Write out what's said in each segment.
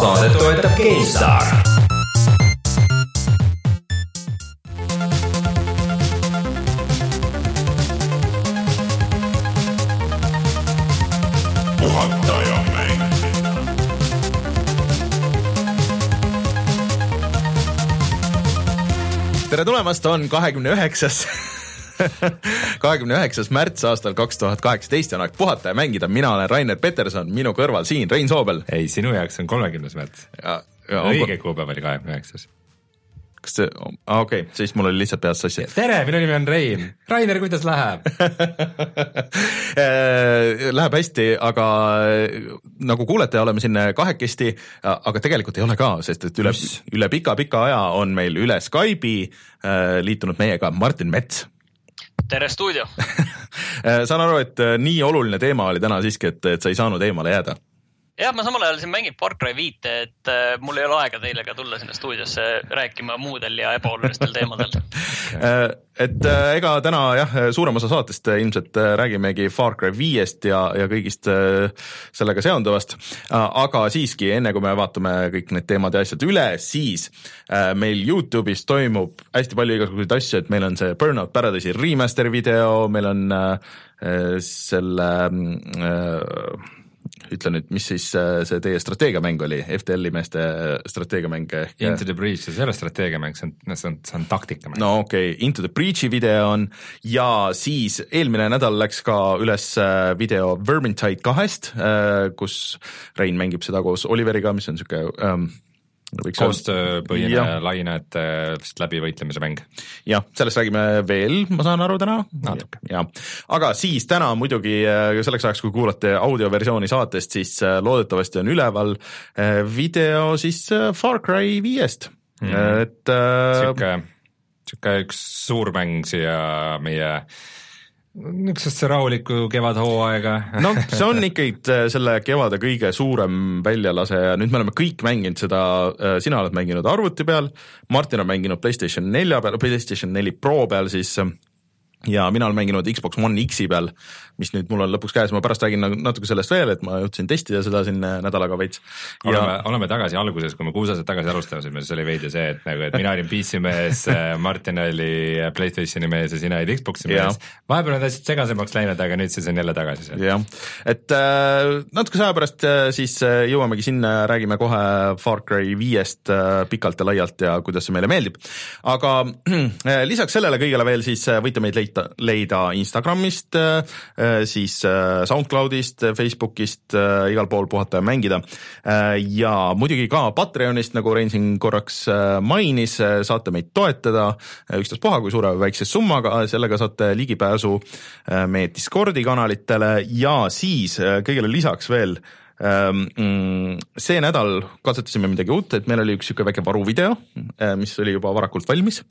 saadet toetab GameStar. tere tulemast, on kahekümne üheksas, kahekümne üheksas märts aastal kaks tuhat kaheksateist ja on aeg puhata ja mängida, mina olen Rainer Peterson, minu kõrval siin Rein Soobel. ei, sinu jaoks on kolmekümnes märts. õige kuupäev oli kahekümne üheksas. kas see, okei okay,, siis mul oli lihtsalt peas sassi. tere, minu nimi on Rein. Rainer, kuidas läheb? Läheb hästi, aga äh, nagu kuulete, oleme siin kahekesti, aga tegelikult ei ole ka, sest et üle, üle pika-pika aja on meil üle Skype'i äh, liitunud meiega Martin Mets. Tere stuudio, saan aru, et äh, nii oluline teema oli täna siiski, et, et sa ei saanud eemale jääda jah, ma samal ajal siin mängin Far Cry viite, et äh, mul ei ole aega teile ka tulla sinna stuudiosse rääkima muudel ja ebaolulistel teemadel. Äh, et äh, ega täna jah, suurem osa saatest äh, ilmselt äh, räägimegi Far Cry viiest ja, ja kõigist äh, sellega seonduvast. aga siiski, enne kui me vaatame kõik need teemad ja asjad üle, siis äh, meil Youtube'is toimub hästi palju igasuguseid asju, et meil on see Burnout Paradise'i remaster video, meil on äh, äh, selle äh, ütle nüüd, mis siis äh, see teie strateegiamäng oli, FTL-i meeste strateegiamäng ehk Into the Breach, see ei ole strateegiamäng, see on, see on, see on taktikamäng. no okei okay., Into the Breach'i video on ja siis eelmine nädal läks ka üles äh, video Vermintide kahest, kus Rein mängib seda koos Oliveriga, mis on sihuke ähm, võiks öelda- koostööpõhine lainete lihtsalt läbivõitlemise mäng. jah, sellest räägime veel, ma saan aru täna. Natuke. jah, aga siis täna muidugi äh, selleks ajaks, kui kuulate audioversiooni saatest, siis äh, loodetavasti on üleval äh, video siis äh, Far Cry viiest mm. -hmm. et äh, sihuke, sihuke üks suur mäng siia meie niisugusesse rahulikku kevadhooaega. no see on ikkagi äh, selle kevade kõige suurem väljalase ja nüüd me oleme kõik mänginud seda, sina oled mänginud arvuti peal, Martin on mänginud Playstation nelja peal, Playstation neli Pro peal siis ja mina olen mänginud Xbox One X-i peal, mis nüüd mul on lõpuks käes, ma pärast räägin nagu natuke sellest veel, et ma jõudsin testida seda siin äh, nädalaga veits. oleme, oleme tagasi alguses, kui me kuus aastat tagasi alustasime, siis oli veidi see, et nagu, et mina olin PC mees, Martin oli Playstationi mees ja sina olid Xbox'i mees. vahepeal on asjad segasemaks läinud, aga nüüd siis on jälle tagasi seal. jah, et äh, natukese aja pärast äh, siis äh, jõuamegi sinna, räägime kohe Far Cry viiest äh, pikalt ja laialt ja kuidas see meile meeldib. aga äh, lisaks sellele kõigele veel siis äh, võite meid leida, leida Instagramist äh,, äh, siis äh, SoundCloudist, Facebookist igal pool puhata ja mängida. Ja muidugi ka Patreonist, nagu Rein siin korraks mainis, saate meid toetada ükstaspuha kui suure või väikse summaga, sellega saate ligipääsu meie Discordi kanalitele. Ja siis kõigele lisaks veel see nädal katsetasime midagi uut, et meil oli üks niisugune väike varuvideo, mis oli juba varakult valmis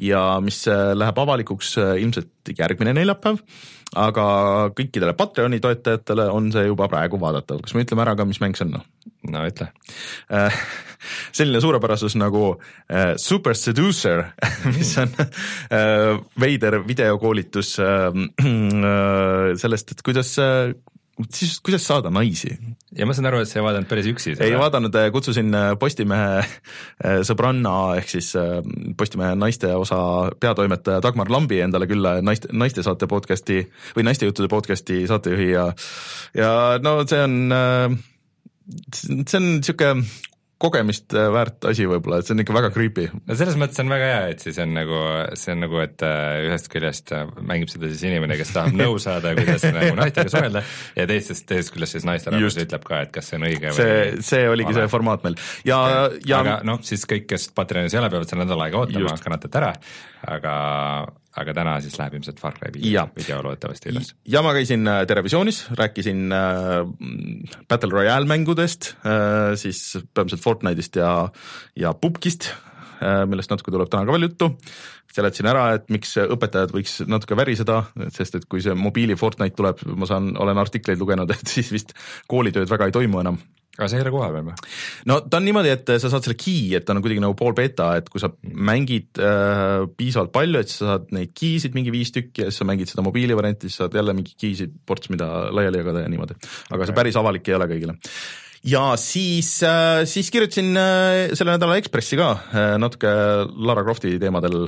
ja mis äh, läheb avalikuks äh, ilmselt järgmine neljapäev, aga kõikidele Patreoni toetajatele on see juba praegu vaadatav, kas me ütleme ära ka, mis mäng see on? no ütle. Selline suurepärasus nagu Super Seducer, mis on veider videokoolitus äh, sellest, et kuidas siis kuidas saada naisi. ja ma saan aru, et sa ei vaadanud päris üksi ei. vaadanud, kutsusin äh, Postimehe äh, sõbranna ehk siis Postimehe naiste osa peatoimetaja Dagmar Lambi endale külla naiste, naistesaate podcast'i või naistejuttude podcast'i saatejuhi ja ja no see on, see on niisugune kogemist äh, väärt asi võib-olla, et see on ikka väga creepy. no selles mõttes on väga hea, et siis on nagu, see on nagu, et äh, ühest küljest äh, mängib seda siis inimene, kes tahab nõu saada, kuidas nagu naistega suhelda ja teisest, teisest küljest siis naisterahvas ütleb ka, et kas see on õige see või, see oligi vale. see formaat meil ja, ja aga noh, siis kõik, kes Patreonis ei ole, peavad selle nädal aega ootama kannatate ära, aga, aga täna siis läheb ilmselt Far Cry viie video loodetavasti üles. ja ma käisin äh, Terevisioonis, rääkisin äh, Battle Royale mängudest äh,, siis peamiselt Fortnite'ist ja, ja Pupkist äh,, millest natuke tuleb täna ka veel juttu. seletasin ära, et miks õpetajad võiks natuke väriseda, sest et kui see mobiili Fortnite tuleb, ma saan, olen artikleid lugenud, et siis vist koolitööd väga ei toimu enam aga see ei ole kohapeal või? no ta on niimoodi, et sa saad selle key, et ta on kuidagi nagu pool beta, et kui sa mängid äh, piisavalt palju, et sa saad neid key'sid mingi viis tükki ja siis sa mängid seda mobiilivarianti, siis saad jälle mingi key'sid ports, mida laiali jagada ja niimoodi. aga see Okei. päris avalik ei ole kõigile. Ja siis, siis kirjutasin selle nädala Ekspressi ka natuke Lara Crofti teemadel.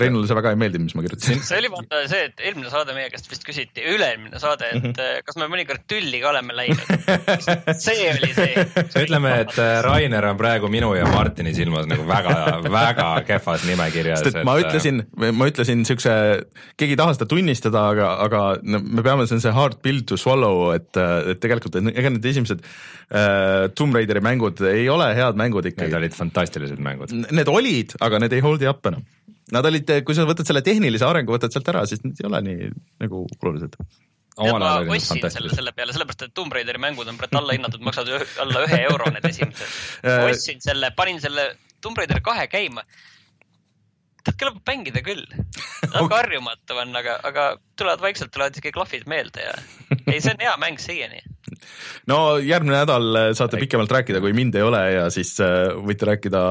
Reinule see väga ei meeldinud, mis ma kirjutasin. see oli vaata see, et eelmine saade meie käest vist küsiti, üle-eelmine saade, et mm -hmm. kas me mõnikord tülli ka oleme läinud. see oli see. ütleme, et Rainer on praegu minu ja Martini silmas nagu väga, väga kehvas nimekirjas. sest et ma ütlesin, ma ütlesin siukse, keegi ei taha seda tunnistada, aga, aga me peame, see on see hard pill to swallow, et, et tegelikult ega need esimesed äh, Tomb Raideri mängud ei ole head mängud ikkagi. Need olid fantastilised mängud. Need olid, aga need ei hold'i up enam. Nad olid, kui sa võtad selle tehnilise arengu, võtad sealt ära, siis need ei ole nii nagu olulised ja ma ostsin selle selle peale, sellepärast et Tomb Raideri mängud on praegu alla hinnatud, maksavad alla ühe euro need esimesed. Äh, ostsin selle, panin selle Tomb Raider kahe käima tead, kõlab mängida küll. natuke harjumatu on, aga, aga tulevad vaikselt, tulevad isegi klahvid meelde ja ei, see on hea mäng siiani no järgmine nädal äh, saate pikemalt rääkida, kui mind ei ole ja siis äh, võite rääkida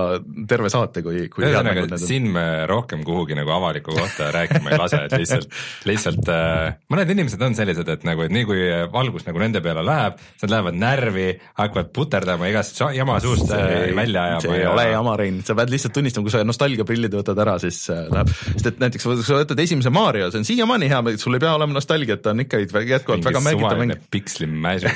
terve saate, kui, kui ühesõnaga, siin me rohkem kuhugi nagu avalikku kohta rääkima ei lase, et lihtsalt, lihtsalt äh, mõned inimesed on sellised, et nagu, et nii kui valgus nagu nende peale läheb, siis nad lähevad närvi, hakkavad puterdama igast jama suust see, välja ajama. see ei ja... ole jama, Rein, sa pead lihtsalt tunnistama, kui sa nostalgiaprillid võtad ära, siis läheb, sest et näiteks kui sa võtad esimese Mario, see on siiamaani hea, sul ei pea olema nostalgiat, ta on ikka jätkuvalt väga mängitav mäng. pikslimäsu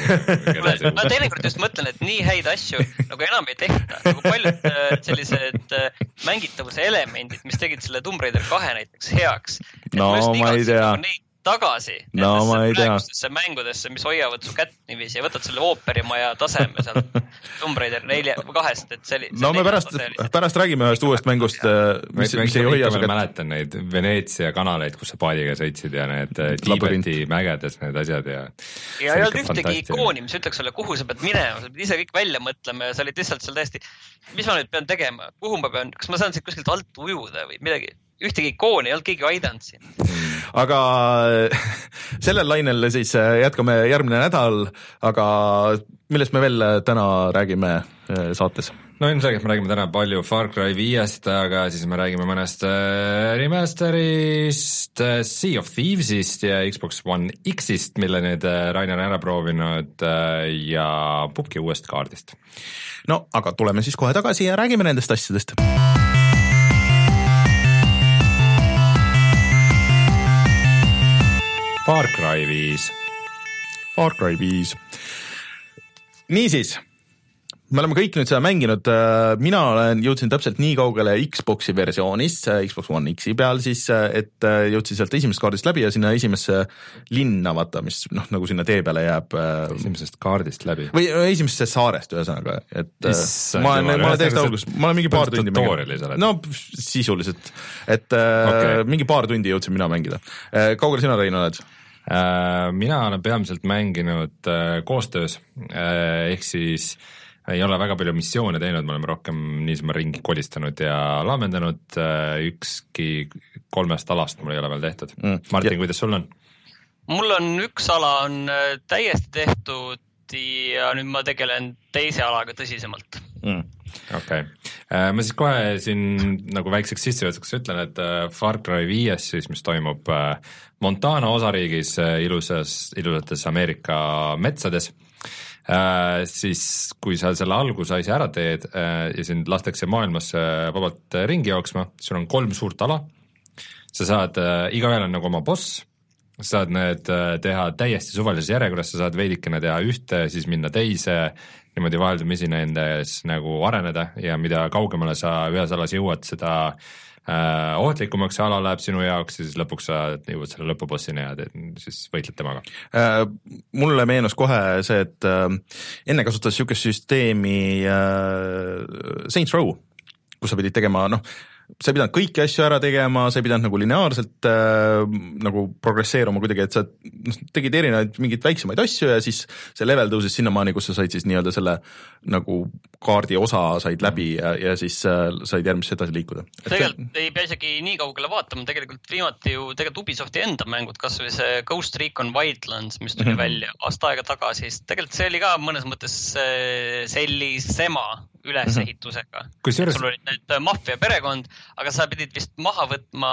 ma teinekord just mõtlen, et nii häid asju nagu enam ei tehta, nagu paljud äh, sellised äh, mängitavuse elemendid, mis tegid selle Tomb Raider kahe näiteks heaks. no ma ei tea. nagu tagasi no, praegustesse mängudesse, mis hoiavad su kätt niiviisi ja võtad selle ooperimaja taseme sealt Tomb Raider nelja, kahest, et see oli. no me pärast, pärast räägime ühest uuest mängust, äh, mis, mis ei hoia su kätt. mäletan neid Veneetsia kanaleid, kus sa paadiga sõitsid ja need äh, Tiibeti mägedes need asjad ja. ja ei olnud ühtegi ikooni, mis ütleks sulle, kuhu sa pead minema, sa pead ise kõik välja mõtlema ja sa olid lihtsalt seal täiesti, mis ma nüüd pean tegema, kuhu ma pean, kas ma saan siit kuskilt alt ujuda või midagi ühtegi ikooni ei olnud keegi aidanud siin. aga sellel lainel siis äh, jätkame järgmine nädal, aga millest me veel äh, täna räägime äh, saates? no ilmselgelt me räägime täna palju Far Cry viiest, aga siis me räägime mõnest remaster'ist, Sea of Thieves'ist ja Xbox One X-ist, mille nüüd Rainer on ära proovinud ja pubgi uuest kaardist. no aga tuleme siis kohe tagasi ja räägime nendest asjadest Far Cry viis. Far Cry viis. niisiis, me oleme kõik nüüd seda mänginud, äh, mina olen, jõudsin täpselt nii kaugele Xbox'i versioonis, äh, Xbox One X-i peal siis, äh, et jõudsin sealt esimesest kaardist läbi ja sinna esimesse linna, vaata, mis noh, nagu sinna tee peale jääb. esimesest kaardist läbi? või esimesest saarest ühesõnaga, et Issand ma olen, ma olen täiesti alguses, ma olen mingi paar tundi mänginud. no sisuliselt, et okay. mingi paar tundi jõudsin mina mängida. kaugel sina, Rein, oled? Äh, mina olen peamiselt mänginud äh, koostöös, äh, ehk siis ei ole väga palju missioone teinud, me oleme rohkem niisama ringi kolistanud ja laamendanud, ükski kolmest alast mul ei ole veel tehtud mm.. Martin, kuidas sul on? mul on üks ala on täiesti tehtud ja nüüd ma tegelen teise alaga tõsisemalt mm.. okei okay., ma siis kohe siin nagu väikseks sissejuhatuseks ütlen, et Far Cry viies siis, mis toimub Montana osariigis äh, ilusas, ilusates Ameerika metsades äh,, siis kui sa selle algusasja ära teed äh, ja sind lastakse maailmas äh, vabalt ringi jooksma, sul on kolm suurt ala, sa saad äh,, igaühel on nagu oma boss, sa saad need äh, teha täiesti suvalises järjekorras, sa saad veidikene teha ühte, siis minna teise, niimoodi vaheldumisi nendes nagu areneda ja mida kaugemale sa ühes alas jõuad, seda äh, äh, ohtlikumaks see ala läheb sinu jaoks ja siis lõpuks sa jõuad selle lõpubossini ja teed, siis võitled temaga äh,. mulle meenus kohe see, et äh, enne kasutas niisugust süsteemi äh, Saints Row, kus sa pidid tegema noh, sa ei pidanud kõiki asju ära tegema, sa ei pidanud nagu lineaarselt äh, nagu progresseeruma kuidagi, et sa noh, tegid erinevaid mingeid väiksemaid asju ja siis see level tõusis sinnamaani, kus sa said siis nii-öelda selle nagu kaardi osa said läbi ja, ja siis äh, said järgmisse edasi liikuda. tegelikult ei pea isegi nii kaugele vaatama, tegelikult viimati ju tegelikult Ubisofti enda mängud, kasvõi see Ghost Recon Wildlands, mis tuli mm -hmm. välja aasta aega tagasi, siis tegelikult see oli ka mõnes mõttes äh, sellisema ülesehitusega mm. -hmm. Kusjuures... sul olid need äh, maffia perekond, aga sa pidid vist maha võtma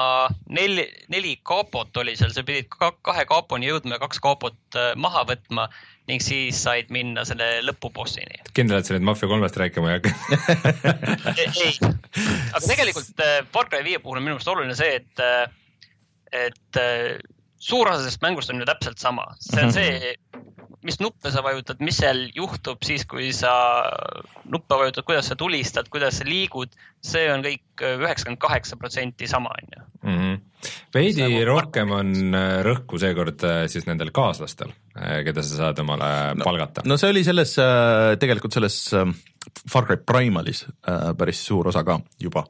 neli, neli kaapot oli seal, sa pidid ka, kahe kaaponi jõudma ja kaks kaapot äh, maha võtma ning siis said minna selle lõpubossini. kindel, et sa nüüd Mafia kolmest rääkima ei hakka ei, aga tegelikult äh, Far Cry viie puhul on minu meelest oluline see, et, et suur osa sellest mängust on ju täpselt sama, see on mhm. see, mis nuppe sa vajutad, mis seal juhtub siis, kui sa nuppe vajutad, kuidas sa tulistad, kuidas sa liigud, see on kõik üheksakümmend kaheksa protsenti sama, on ju. Mhm. veidi nagu rohkem on äh, rõhku seekord äh, siis nendel kaaslastel, äh, keda sa saad omale no, palgata. no see oli selles, tegelikult selles Far Cry Primalis päris suur osa ka juba.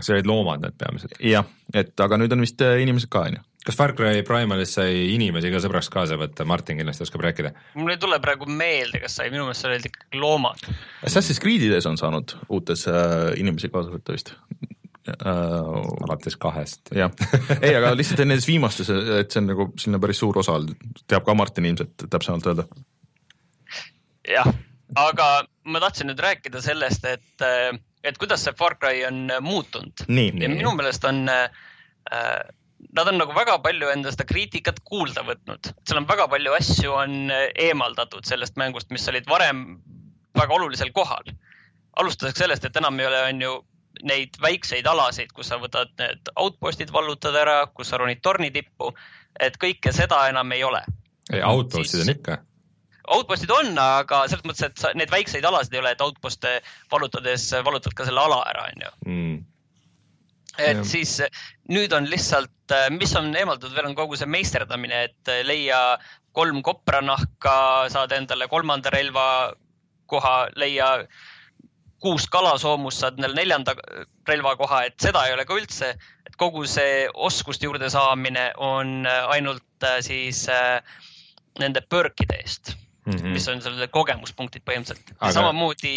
see olid loomad need peamiselt? jah, et aga nüüd on vist inimesed ka, on ju kas Far Cry Primalis sai inimesi ka sõbraks kaasa võtta, Martin kindlasti oskab rääkida. mul ei tule praegu meelde, kas sai, minu meelest seal olid ikkagi loomad. Assassin's Creed'ides on saanud uutes äh, inimesi kaasa võtta vist äh,. alates kahest. jah, ei, aga lihtsalt nendes viimastes, et see on nagu selline päris suur osa olnud, teab ka Martin ilmselt täpsemalt öelda. jah, aga ma tahtsin nüüd rääkida sellest, et, äh, et kuidas see Far Cry on muutunud. ja minu meelest on äh, nad on nagu väga palju enda seda kriitikat kuulda võtnud, seal on väga palju asju on eh, eemaldatud sellest mängust, mis olid varem väga olulisel kohal. alustuseks sellest, et enam ei ole, on ju neid väikseid alasid, kus sa võtad need outpost'id, vallutad ära, kus sa ronid torni tippu, et kõike seda enam ei ole. ei, outpost'id siis... on ikka Outpostid on, aga selles mõttes, et sa, need väikseid alasid ei ole, et outpost'e vallutades vallutad ka selle ala ära, on ju mm et ja. siis eh, nüüd on lihtsalt, eh, mis on eemaldatud veel, on kogu see meisterdamine, et eh, leia kolm kopranahka, saad endale kolmanda relva koha, leia kuus kalasoomust, saad endale neljanda relvakoha, et seda ei ole ka üldse, et kogu see oskuste juurde saamine on ainult siis nende perkide eest mm, -hmm. mis on sellised kogemuspunktid põhimõtteliselt Aga... samamoodi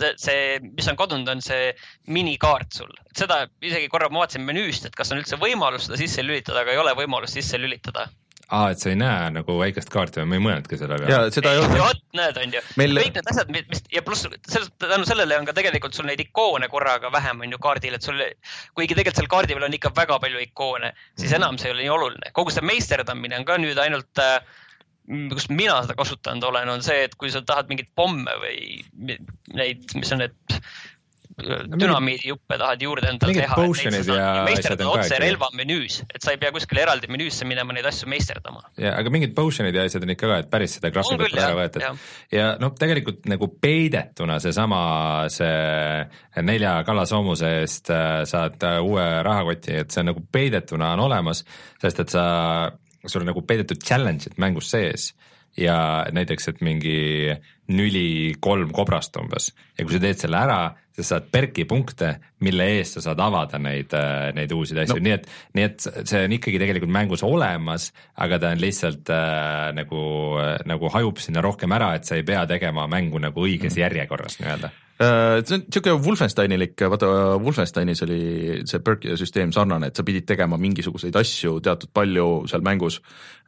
see, mis on kadunud, on see minikaart sul, seda isegi korra ma vaatasin menüüst, et kas on üldse võimalus seda sisse lülitada, aga ei ole võimalust sisse lülitada aa, et sa ei näe nagu väikest kaarti või ma ei mõelnudki selle peale. ja seda ei ole. vot näed, on ju Meil.... kõik need asjad, mis ja pluss tänu sellele on ka tegelikult sul neid ikoone korraga vähem on ju kaardil, et sul, kuigi tegelikult seal kaardi peal on ikka väga palju ikoone, siis -hmm. enam see ei ole nii oluline. kogu see meisterdamine on ka nüüd ainult äh, kus mina seda kasutanud olen, on see, et kui sa tahad mingeid pomme või neid, mis on need no, dünamiidijuppe tahad juurde endale teha. meisterdada otse relva menüüs, et sa ei pea kuskile eraldi menüüsse minema neid asju meisterdama. ja, aga mingid potion'id ja asjad on ikka ka, et päris seda graafikut ära võetud. ja noh, tegelikult nagu peidetuna seesama, see nelja kalasoomuse eest äh, saad äh, uue rahakoti, et see on nagu peidetuna on olemas, sest et sa sul on nagu peidetud challenge'id mängus sees ja näiteks, et mingi nüli kolm kobrast umbes ja kui sa teed selle ära, sa saad perki punkte, mille eest sa saad avada neid, neid uusi asju no., nii et, nii et see on ikkagi tegelikult mängus olemas, aga ta on lihtsalt äh, nagu, nagu hajub sinna rohkem ära, et sa ei pea tegema mängu nagu õiges mm. järjekorras nii-öelda Äh, see on niisugune Wolfensteinilik, vaata Wolfensteinis oli see perkide süsteem sarnane, et sa pidid tegema mingisuguseid asju teatud palju seal mängus,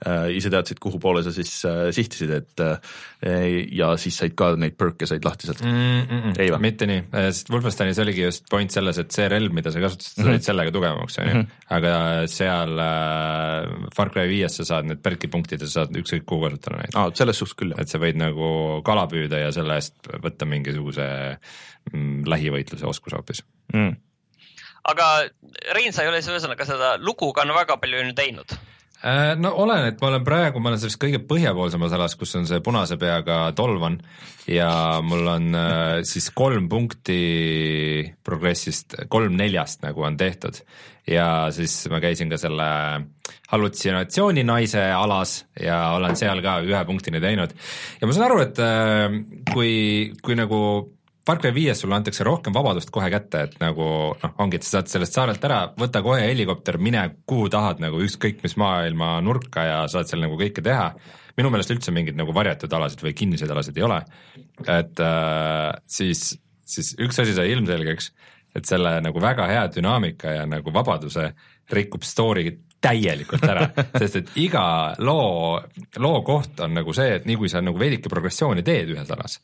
äh, ise teadsid, kuhu poole sa siis äh, sihtisid, et ja siis said ka neid perk'e said lahti sealt mm,. Mm, ei mitte nii, sest Wolfensteinis oligi just point selles, et see relv, mida sa kasutasid, sa said mm -hmm. sellega tugevamaks, on ju, mhm. aga seal äh, Far Cry viies sa saad need perk'i punktid ja sa saad ükskõik kuhu kasutada neid. aa, selles suhtes küll, jah. et sa võid nagu kala püüda ja selle eest võtta mingisuguse lähivõitluse oskus hoopis. Mm.. aga Rein, sa ei ole siis ühesõnaga seda lugu ka no väga palju ju teinud. Äh, no olen, et ma olen praegu, ma olen selles kõige põhjapoolsemas alas, kus on see punase peaga tolvan. Ja mul on äh, siis kolm punkti progressist, kolm neljast nagu on tehtud. Ja siis ma käisin ka selle hallutsinatsiooni naise alas ja olen seal ka ühe punktini teinud. ja ma saan aru, et äh, kui, kui nagu Far Cry viies sulle antakse rohkem vabadust kohe kätte, et nagu noh, ongi, et sa saad sellest saarelt ära, võta kohe helikopter, mine kuhu tahad nagu ükskõik mis maailma nurka ja saad seal nagu kõike teha. minu meelest üldse mingeid nagu varjatud alasid või kinniseid alasid ei ole. et äh, siis, siis üks asi sai ilmselgeks, et selle nagu väga hea dünaamika ja nagu vabaduse rikub story täielikult ära sest et iga loo, loo koht on nagu see, et nii kui sa nagu veidike progressiooni teed ühes alas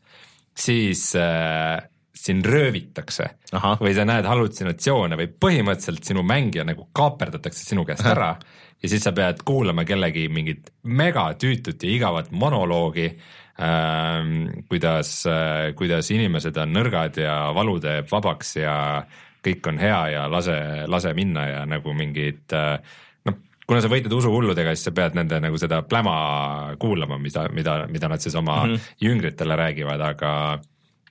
siis äh, sind röövitakse Aha. või sa näed hallutsinatsioone või põhimõtteliselt sinu mängija nagu kaaperdatakse sinu käest ära ja siis sa pead kuulama kellegi mingit megatüütut ja igavat monoloogi ähm,, kuidas äh,, kuidas inimesed on nõrgad ja valu teeb vabaks ja kõik on hea ja lase, lase minna ja nagu mingid äh, kuna sa võitled usuhulludega, siis sa pead nende nagu seda pläma kuulama, mida, mida, mida nad siis oma mm -hmm. jüngritele räägivad, aga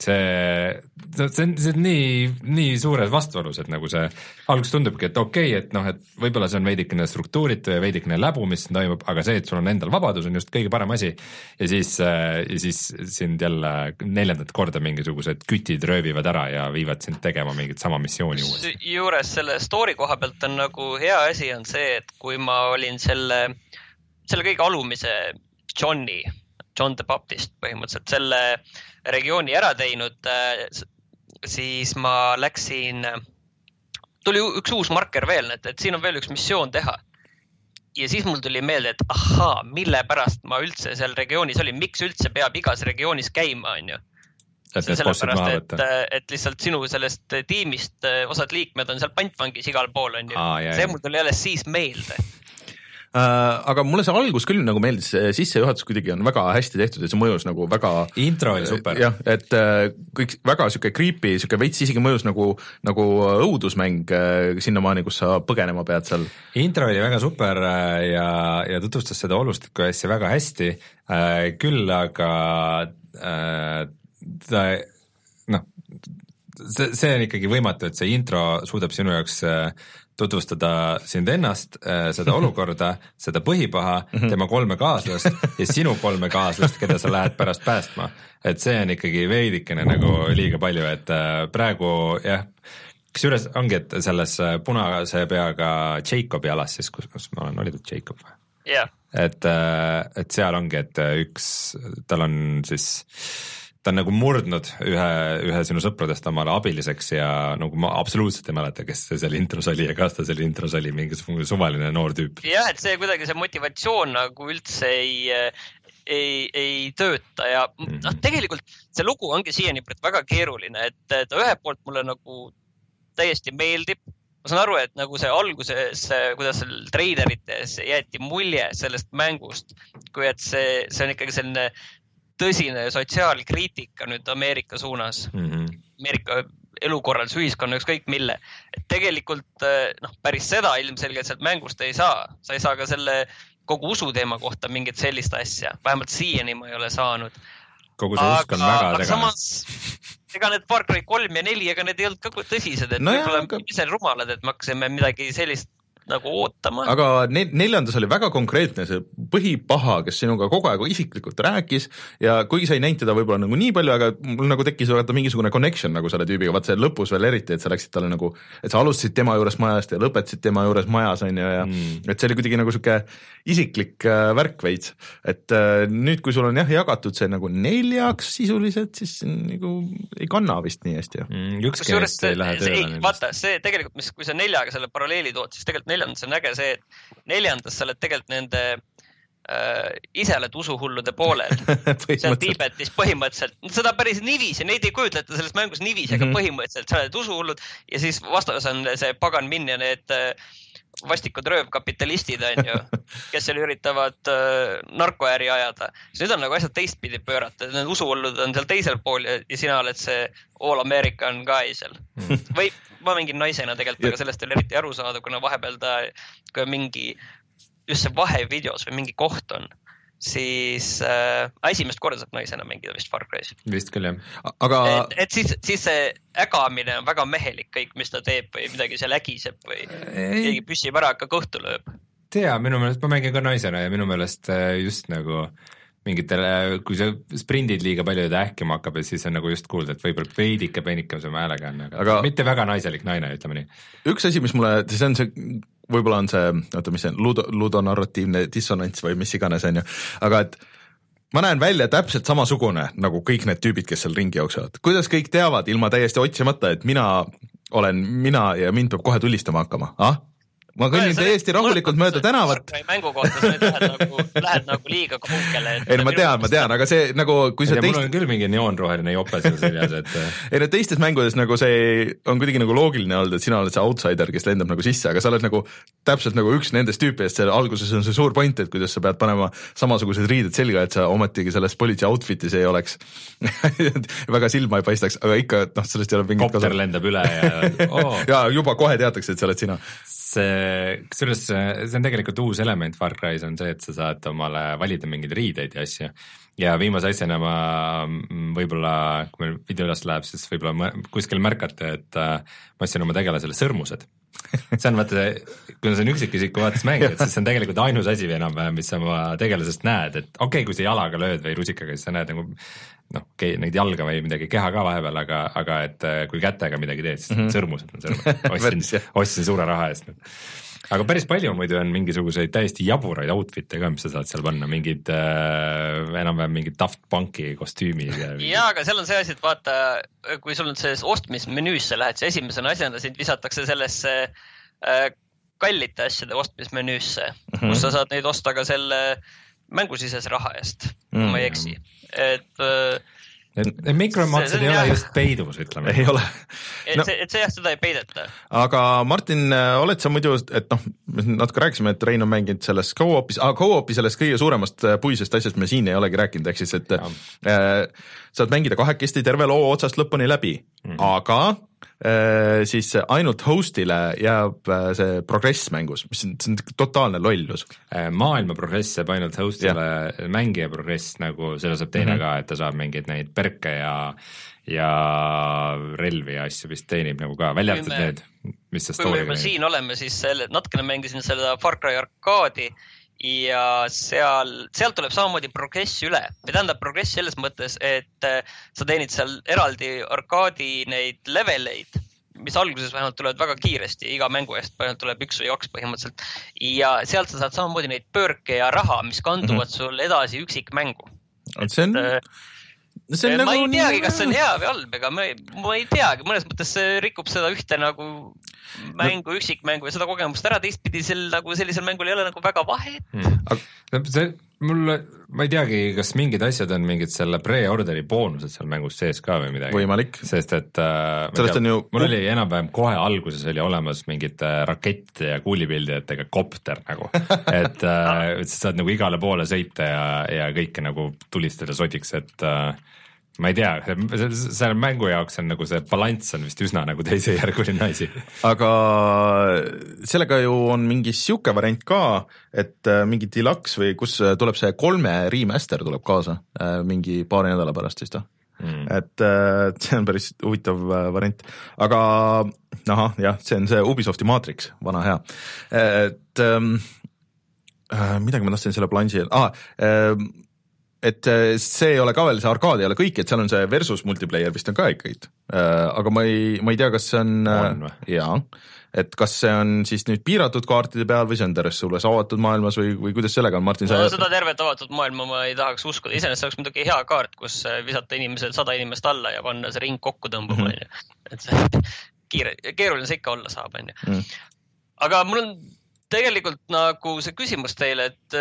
see, see on, see on nii, nii suures vastuolus, et nagu see alguses tundubki, et okei okay,, et noh, et võib-olla see on veidikene struktuuritu ja veidikene läbu, mis siin toimub, aga see, et sul on endal vabadus, on just kõige parem asi. ja siis, ja siis sind jälle neljandat korda mingisugused kütid röövivad ära ja viivad sind tegema mingit sama missiooni uuesti. juures selle story koha pealt on nagu hea asi on see, et kui ma olin selle, selle kõige alumise Johni, John the Baptist põhimõtteliselt selle regiooni ära teinud, äh, siis ma läksin, tuli üks uus marker veel, et, et siin on veel üks missioon teha. ja siis mul tuli meelde, et ahaa, mille pärast ma üldse seal regioonis olin, miks üldse peab igas regioonis käima, onju et need bossid maha võtta. et lihtsalt sinu sellest tiimist osad liikmed on seal pantvangis igal pool onju. see mul tuli alles siis meelde Äh, aga mulle see algus küll nagu meeldis, sissejuhatus kuidagi on väga hästi tehtud ja see mõjus nagu väga. intro oli super. jah, et äh, kõik väga sihuke creepy, sihuke veits isegi mõjus nagu, nagu õudusmäng äh, sinnamaani, kus sa põgenema pead seal. intro oli väga super ja, ja tutvustas seda olustikku asja väga hästi. küll aga ta noh, see, see on ikkagi võimatu, et see intro suudab sinu jaoks tutvustada sind ennast, äh, seda olukorda, seda põhipaha, mhm. tema kolme kaaslast ja sinu kolme kaaslast, keda sa lähed pärast päästma. et see on ikkagi veidikene nagu liiga palju, et äh, praegu jah, kusjuures ongi, et selles äh, punase peaga Jacobi alas siis, kus, kus ma olen, oli ta Jacob või? yeah.. et, et seal ongi, et üks, tal on siis ta on nagu murdnud ühe, ühe sinu sõpradest omale abiliseks ja nagu ma absoluutselt ei mäleta, kes seal intros oli ja kas ta seal intros oli mingisugune suvaline noor tüüp. jah, et see kuidagi see motivatsioon nagu üldse ei, ei, ei tööta ja -hmm. noh, tegelikult see lugu ongi siiani väga keeruline, et ta ühelt poolt mulle nagu täiesti meeldib ma saan aru, et nagu see alguses, kuidas seal treilerites jäeti mulje sellest mängust, kui et see, see on ikkagi selline tõsine sotsiaalkriitika nüüd Ameerika suunas mm. -hmm. Ameerika elukorralduse, ühiskonna, ükskõik mille. et tegelikult eh, noh, päris seda ilmselgelt sealt mängust ei saa, sa ei saa ka selle kogu usuteema kohta mingit sellist asja, vähemalt siiani ma ei ole saanud. kogu see usk on väga segane. samas ega need Far Cry kolm ja neli, ega need ei olnud ka tõsised, et no võib-olla aga... ise rumalad, et me hakkasime midagi sellist nagu ootama. aga ne-, neljandas oli väga konkreetne see põhipaha, kes sinuga kogu aeg isiklikult rääkis ja kuigi sa ei näinud teda võib-olla nagu nii palju, aga mul nagu tekkis vaata mingisugune connection nagu selle tüübiga, vaat see lõpus veel eriti, et sa läksid talle nagu, et sa alustasid tema juures majast ja lõpetasid tema juures majas, on ju, ja mm. et see oli kuidagi nagu sihuke isiklik äh, värk veits. et äh, nüüd, kui sul on jah jagatud see nagu neljaks sisuliselt, siis nagu ei kanna vist nii hästi ju mm,. ei lähe tööle. vaata, see tegelikult, mis, kui sa neljaga selle paralleeli tood, siis tegelikult neljandas on äge see, et neljandas sa oled tegelikult nende äh, ise oled usuhullude poolel seal Tiibetis põhimõtteliselt, seda päris niiviisi, neid ei kujutleta selles mängus niiviisi mm, -hmm. aga mhm. põhimõtteliselt sa oled usuhullud ja siis vastas on see pagan Min ja need äh, vastikud röövkapitalistid, onju, kes seal üritavad äh, narkoäri ajada. siis nüüd on nagu asjad teistpidi pöörata, need usuhullud on seal teisel pool ja, ja sina oled see all American guy seal mm. või ma mängin naisena tegelikult, aga sellest ei ole eriti aru saada, kuna vahepeal ta, kui on mingi, just see vahevideos või mingi koht on, siis äh, esimest korda saab naisena mängida vist Far Cry's. vist küll jah, aga. et, et siis, siis see ägamine on väga mehelik kõik, mis ta teeb või midagi seal ägiseb või ei. keegi püssib ära, hakka kõhtu lööb. tea, minu meelest ma mängin ka naisena ja minu meelest äh, just nagu mingitele, kui sa sprindid liiga palju ja ta ähkima hakkab ja siis on nagu just kuulda, et võib-olla veidike peenikesema häälega on, aga, aga mitte väga naiselik naine, ütleme nii. üks asi, mis mulle, see on see, võib-olla on see, oota, mis see on, ludo, ludonarratiivne dissonants või mis iganes, on ju, aga et ma näen välja täpselt samasugune nagu kõik need tüübid, kes seal ringi jooksevad, kuidas kõik teavad ilma täiesti otsimata, et mina olen mina ja mind peab kohe tulistama hakkama, ah? Ma kõnnin täiesti rahulikult mööda tänavat. mängu kohta sa nüüd lähed nagu, lähed nagu liiga kaugele. ei no ma tean, ma tean, aga see nagu, kui sa teist. mul on küll mingi neoonroheline jope seal seljas, et. ei no teistes mängudes nagu see on kuidagi nagu loogiline olnud, et sina oled see outsider, kes lendab nagu sisse, aga sa oled nagu täpselt nagu üks nendest tüüpidest, seal alguses on see suur point, et kuidas sa pead panema samasugused riided selga, et sa ometigi selles politsei outfit'is ei oleks väga silma ei paistaks, aga ikka, noh, sellest ei ole mingit kasu. kopter lendab üle ja oh. ja juba kohe teatakse, et see oled sina see, kusjuures see on tegelikult uus element Far Cry's on see, et sa saad omale valida mingeid riideid ja asju. ja viimase asjana ma mm, võib-olla, kui meil video üles läheb, siis võib-olla kuskil märkate, et äh, ma ostsin oma tegelasele sõrmused see on vaata kuna see on üksikisiku vaates mäng, et siis see on tegelikult ainus asi või enam-vähem, mis sa oma tegelasest näed, et okei okay,, kui sa jalaga lööd või rusikaga, siis sa näed nagu noh, neid jalga või midagi, keha ka vahepeal, aga, aga et äh, kui kätega midagi teed, siis mm -hmm. sõrmused on sõrmused, ostsin ostsin suure raha eest. aga päris palju muidu on mingisuguseid täiesti jaburaid outfit'e ka, mis sa saad seal panna, mingid äh, enam-vähem mingid Daft Punki kostüümid ja. ja, aga seal on see asi, et vaata, kui sul on selles ostmismenüüsse lähed, siis esimesena asjana sind visatakse sellesse äh, kallite asjade ostmismenüüsse mm, -hmm. kus sa saad neid osta ka selle mängusisese raha eest mm, kui ma ei eksi et äh, et mikromaksed ei ole just peidus, ütleme. ei ole. et no, see, et see jah, seda ei peideta. aga Martin, oled sa muidu, et noh, me natuke rääkisime, et Rein on mänginud selles go-op'is, aga go-op'i sellest kõige suuremast äh, puisest asjast me siin ei olegi rääkinud, ehk siis, et ja. äh, saad mängida kahekesti terve loo otsast lõpuni läbi mm, -hmm. aga Äh, siis ainult host'ile jääb äh, see progress mängus, mis on, see on totaalne lollus. Äh, maailma progress jääb ainult host'ile, mängija progress nagu, selle saab teine mm -hmm. ka, et ta saab mingeid neid perke ja ja relvi ja asju vist teenib nagu ka, välja arvatud need, mis see story'ga. kui me juba siin oleme, siis selle, natukene mängisin seda Far Cry arkaadi ja seal, sealt tuleb samamoodi progress üle või tähendab progress selles mõttes, et äh, sa teenid seal eraldi arkaadi neid leveleid, mis alguses vähemalt tulevad väga kiiresti, iga mängu eest tuleb üks või kaks põhimõtteliselt. ja sealt sa saad samamoodi neid pöörke ja raha, mis kanduvad mm -hmm. sul edasi üksikmängu. see on et, see on ma nagu ei teagi, kas see on hea või halb, ega ma ei, ma ei teagi, mõnes mõttes see rikub seda ühte nagu mängu no., üksikmängu ja seda kogemust ära, teistpidi sel nagu sellisel mängul ei ole nagu väga vahet hmm.. see, mul, ma ei teagi, kas mingid asjad on mingid selle pre-order'i boonused seal mängus sees ka või midagi. võimalik. sest et äh, sellest on ju. mul oli enam-vähem kohe alguses oli olemas mingid äh, rakett ja kuulipildijatega kopter nagu, et äh, sa saad nagu igale poole sõita ja, ja kõike nagu tulistada sodiks, et äh, ma ei tea, selle mängu jaoks on nagu see balanss on vist üsna nagu teisejärguline asi. aga sellega ju on mingi sihuke variant ka, et äh, mingi deluxe või kus äh, tuleb see kolme remaster tuleb kaasa äh, mingi paari nädala pärast vist või? Mm. et see on päris huvitav variant, aga ahah, jah, see on see Ubisofti maatriks, vana hea, et ähm, midagi ma tahtsin selle bilansi ah,, et äh, see ei ole ka veel, see arkaad ei ole kõik, et seal on see versus multiplayer vist on ka ikkagi, äh, aga ma ei, ma ei tea, kas see on, äh, on, jaa, et kas see on siis nüüd piiratud kaartide peal või see on terves suures avatud maailmas või, või kuidas sellega on, Martin? no sa... seda tervet avatud maailma ma ei tahaks uskuda, iseenesest see oleks muidugi hea kaart, kus visata inimesed, sada inimest alla ja panna see ring kokku tõmbama, mhm. onju. et see kiire, keeruline see ikka olla saab, onju. Mhm. aga mul on tegelikult nagu see küsimus teile, et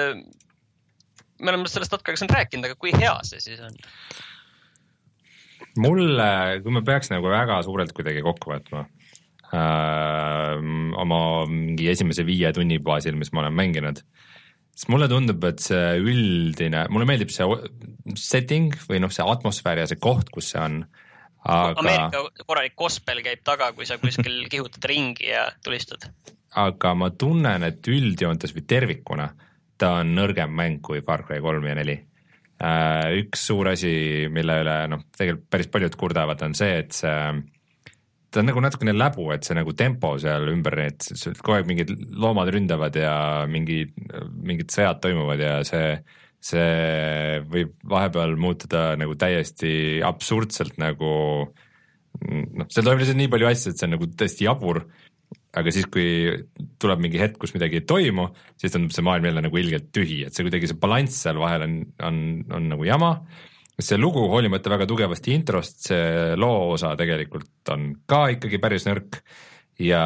me oleme sellest natuke siin rääkinud, aga kui hea see siis on? mulle, kui ma peaks nagu väga suurelt kuidagi kokku võtma äh, oma mingi esimese viie tunni baasil, mis ma olen mänginud, siis mulle tundub, et see üldine, mulle meeldib see setting või noh, see atmosfäär ja see koht, kus see on aga.... Ameerika korralik gospel käib taga, kui sa kuskil kihutad ringi ja tulistad. aga ma tunnen, et üldjoontes või tervikuna ta on nõrgem mäng kui Far Cry kolm ja neli. Äh, üks suur asi, mille üle noh, tegelikult päris paljud kurdavad, on see, et see ta on nagu natukene läbu, et see nagu tempo seal ümber, et kogu aeg mingid loomad ründavad ja mingi, mingid sõjad toimuvad ja see, see võib vahepeal muutuda nagu täiesti absurdselt nagu noh, seal toimub lihtsalt nii palju asju, et see on nagu täiesti jabur aga siis, kui tuleb mingi hetk, kus midagi ei toimu, siis tundub see maailm jälle nagu ilgelt tühi, et see kuidagi see balanss seal vahel on, on, on nagu jama. see lugu, hoolimata väga tugevast introst, see loo osa tegelikult on ka ikkagi päris nõrk ja,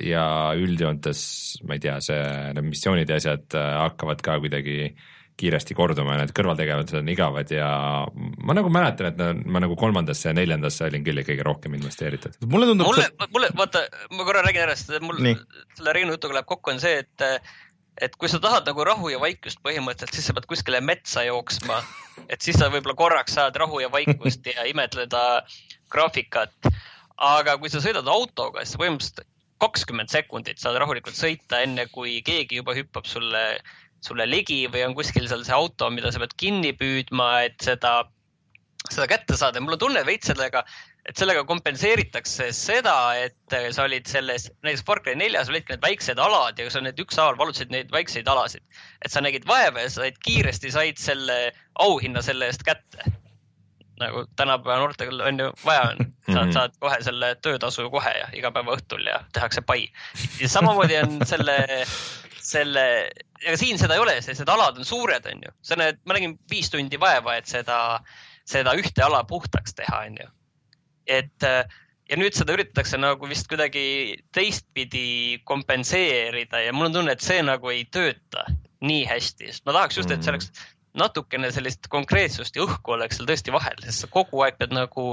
ja üldjoontes ma ei tea, see, need missioonid ja asjad äh, hakkavad ka kuidagi kiiresti korduma ja need kõrvaltegevused on igavad ja ma nagu mäletan, et ma nagu kolmandasse ja neljandasse olin küll kõige rohkem investeeritud. mulle tundub mulle see..., mulle, vaata, ma korra räägin ära, sest mul Nii. selle Reinu jutuga läheb kokku, on see, et et kui sa tahad nagu rahu ja vaikust põhimõtteliselt, siis sa pead kuskile metsa jooksma. et siis sa võib-olla korraks saad rahu ja vaikust ja imetleda graafikat. aga kui sa sõidad autoga, siis põhimõtteliselt kakskümmend sekundit saad rahulikult sõita, enne kui keegi juba hüppab sulle, sulle ligi või on kuskil seal see auto, mida sa pead kinni püüdma, et seda, seda kätte saada. mul on tunne veits sellega, et sellega kompenseeritakse seda, et sa olid selles, näiteks Far Cry neljas olidki need väiksed alad ja sa need ükshaaval valutasid neid väikseid alasid. et sa nägid vaeva ja said kiiresti said selle auhinna selle eest kätte nagu tänapäeva noortel on ju vaja on, saad, mhm. saad kohe selle töötasu kohe ja iga päeva õhtul ja tehakse pai. ja samamoodi on selle, selle, ega siin seda ei ole, sest need alad on suured, on ju. sa näed, ma nägin viis tundi vaeva, et seda, seda ühte ala puhtaks teha, on ju. et ja nüüd seda üritatakse nagu vist kuidagi teistpidi kompenseerida ja mul on tunne, et see nagu ei tööta nii hästi, sest ma tahaks just, et see oleks natukene sellist konkreetsust ja õhku oleks seal tõesti vahel, sest sa kogu aeg pead nagu,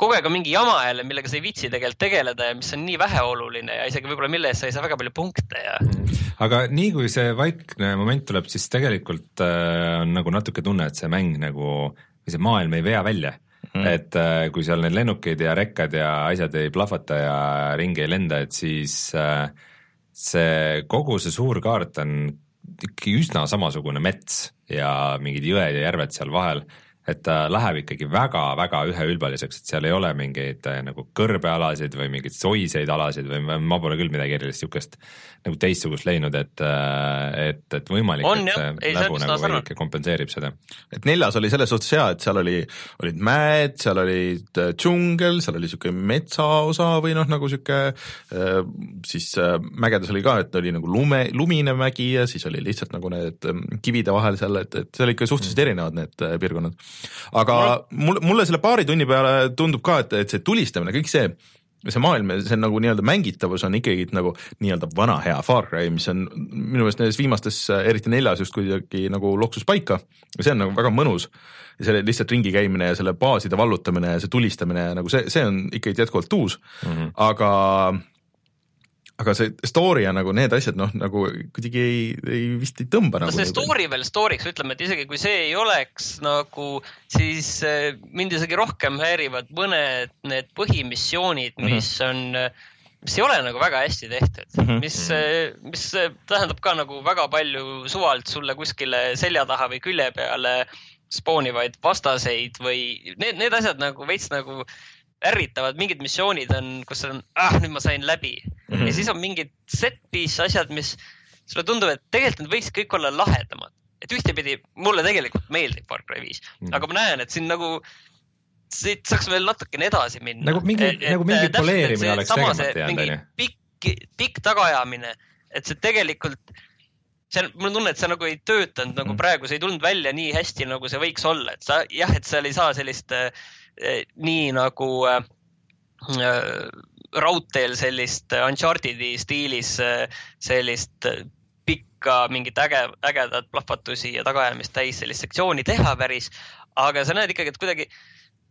kogu aeg on mingi jama jälle, millega sa ei viitsi tegelikult tegeleda ja mis on nii väheoluline ja isegi võib-olla mille eest sa ei saa väga palju punkte ja. aga nii kui see vaikne moment tuleb, siis tegelikult äh, on nagu natuke tunne, et see mäng nagu, või see maailm ei vea välja Mm. et äh, kui seal need lennukid ja rekkad ja asjad ei plahvata ja ringi ei lenda, et siis äh, see kogu see suur kaart on ikkagi üsna samasugune mets ja mingid jõed ja järved seal vahel, et ta läheb ikkagi väga-väga üheülbaliseks, et seal ei ole mingeid äh, nagu kõrbealasid või mingeid soiseid alasid või ma pole küll midagi erilist niisugust nagu teistsugust leidnud, et, äh, et, et võimalik, et see näbu nagu veidike kompenseerib seda. et neljas oli selles suhtes hea, et seal oli, olid mäed, seal olid äh, džungel, seal oli niisugune metsaosa või noh, nagu niisugune siis mägedes oli ka, et oli nagu lume, lumine mägi ja siis oli lihtsalt nagu need kivide vahel seal, et, et see oli ikka suhteliselt mm. erinevad need piirkonnad aga mulle, mulle selle paari tunni peale tundub ka, et, et see tulistamine, kõik see, see maailm ja see nagu nii-öelda mängitavus on ikkagi nagu nii-öelda vana hea Far Cry, mis on minu meelest nendes viimastes, eriti neljas just kuidagi nagu loksus paika ja see on nagu väga mõnus. ja selle lihtsalt ringi käimine ja selle baaside vallutamine ja see tulistamine nagu see, see on ikkagi jätkuvalt uus mm, -hmm. aga aga see story ja nagu need asjad noh, nagu kuidagi ei, ei vist ei tõmba no nagu. see story veel story'ks, ütleme, et isegi kui see ei oleks nagu, siis äh, mind isegi rohkem häirivad mõned need põhimissioonid, mhm. mis mm -hmm. on mis ei ole nagu väga hästi tehtud mm, -hmm. mis, äh, mis tähendab ka nagu väga palju suvalt sulle kuskile selja taha või külje peale spoonivaid vastaseid või need, need asjad nagu veits nagu ärritavad, mingid missioonid on, kus on, ah, nüüd ma sain läbi mm. -hmm. ja siis on mingid set-piece asjad, mis sulle tundub, et tegelikult need võiksid kõik olla lahedamad. et ühtepidi mulle tegelikult meeldib Far Cry viis mm, -hmm. aga ma näen, et siin nagu siit saaks veel natukene edasi minna. nagu mingi, nagu mingi poleerimine oleks tegemata jäänud, onju. pikk, pikk tagaajamine, et see tegelikult see on, mul on tunne, et see nagu ei töötanud nagu mm. praegu, see ei tulnud välja nii hästi, nagu see võiks olla, et sa jah, et seal ei saa sellist äh, nii nagu äh, äh, raudteel sellist Uncharted'i stiilis sellist pikka mingit äge, ägedat plahvatusi ja tagaajamist täis sellist sektsiooni teha päris, aga sa näed ikkagi, et kuidagi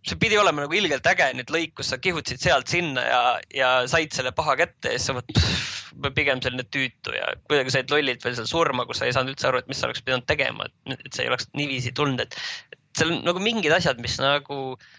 see pidi olema nagu ilgelt äge nüüd lõik, kus sa kihutasid sealt sinna ja, ja said selle paha kätte ja siis sa mõtled, pigem selline tüütu ja kuidagi said lollilt veel seal surma, kus sa ei saanud üldse aru, et mis sa oleks pidanud tegema, et see ei oleks niiviisi tulnud, et seal on nagu mingid asjad, mis nagu äh,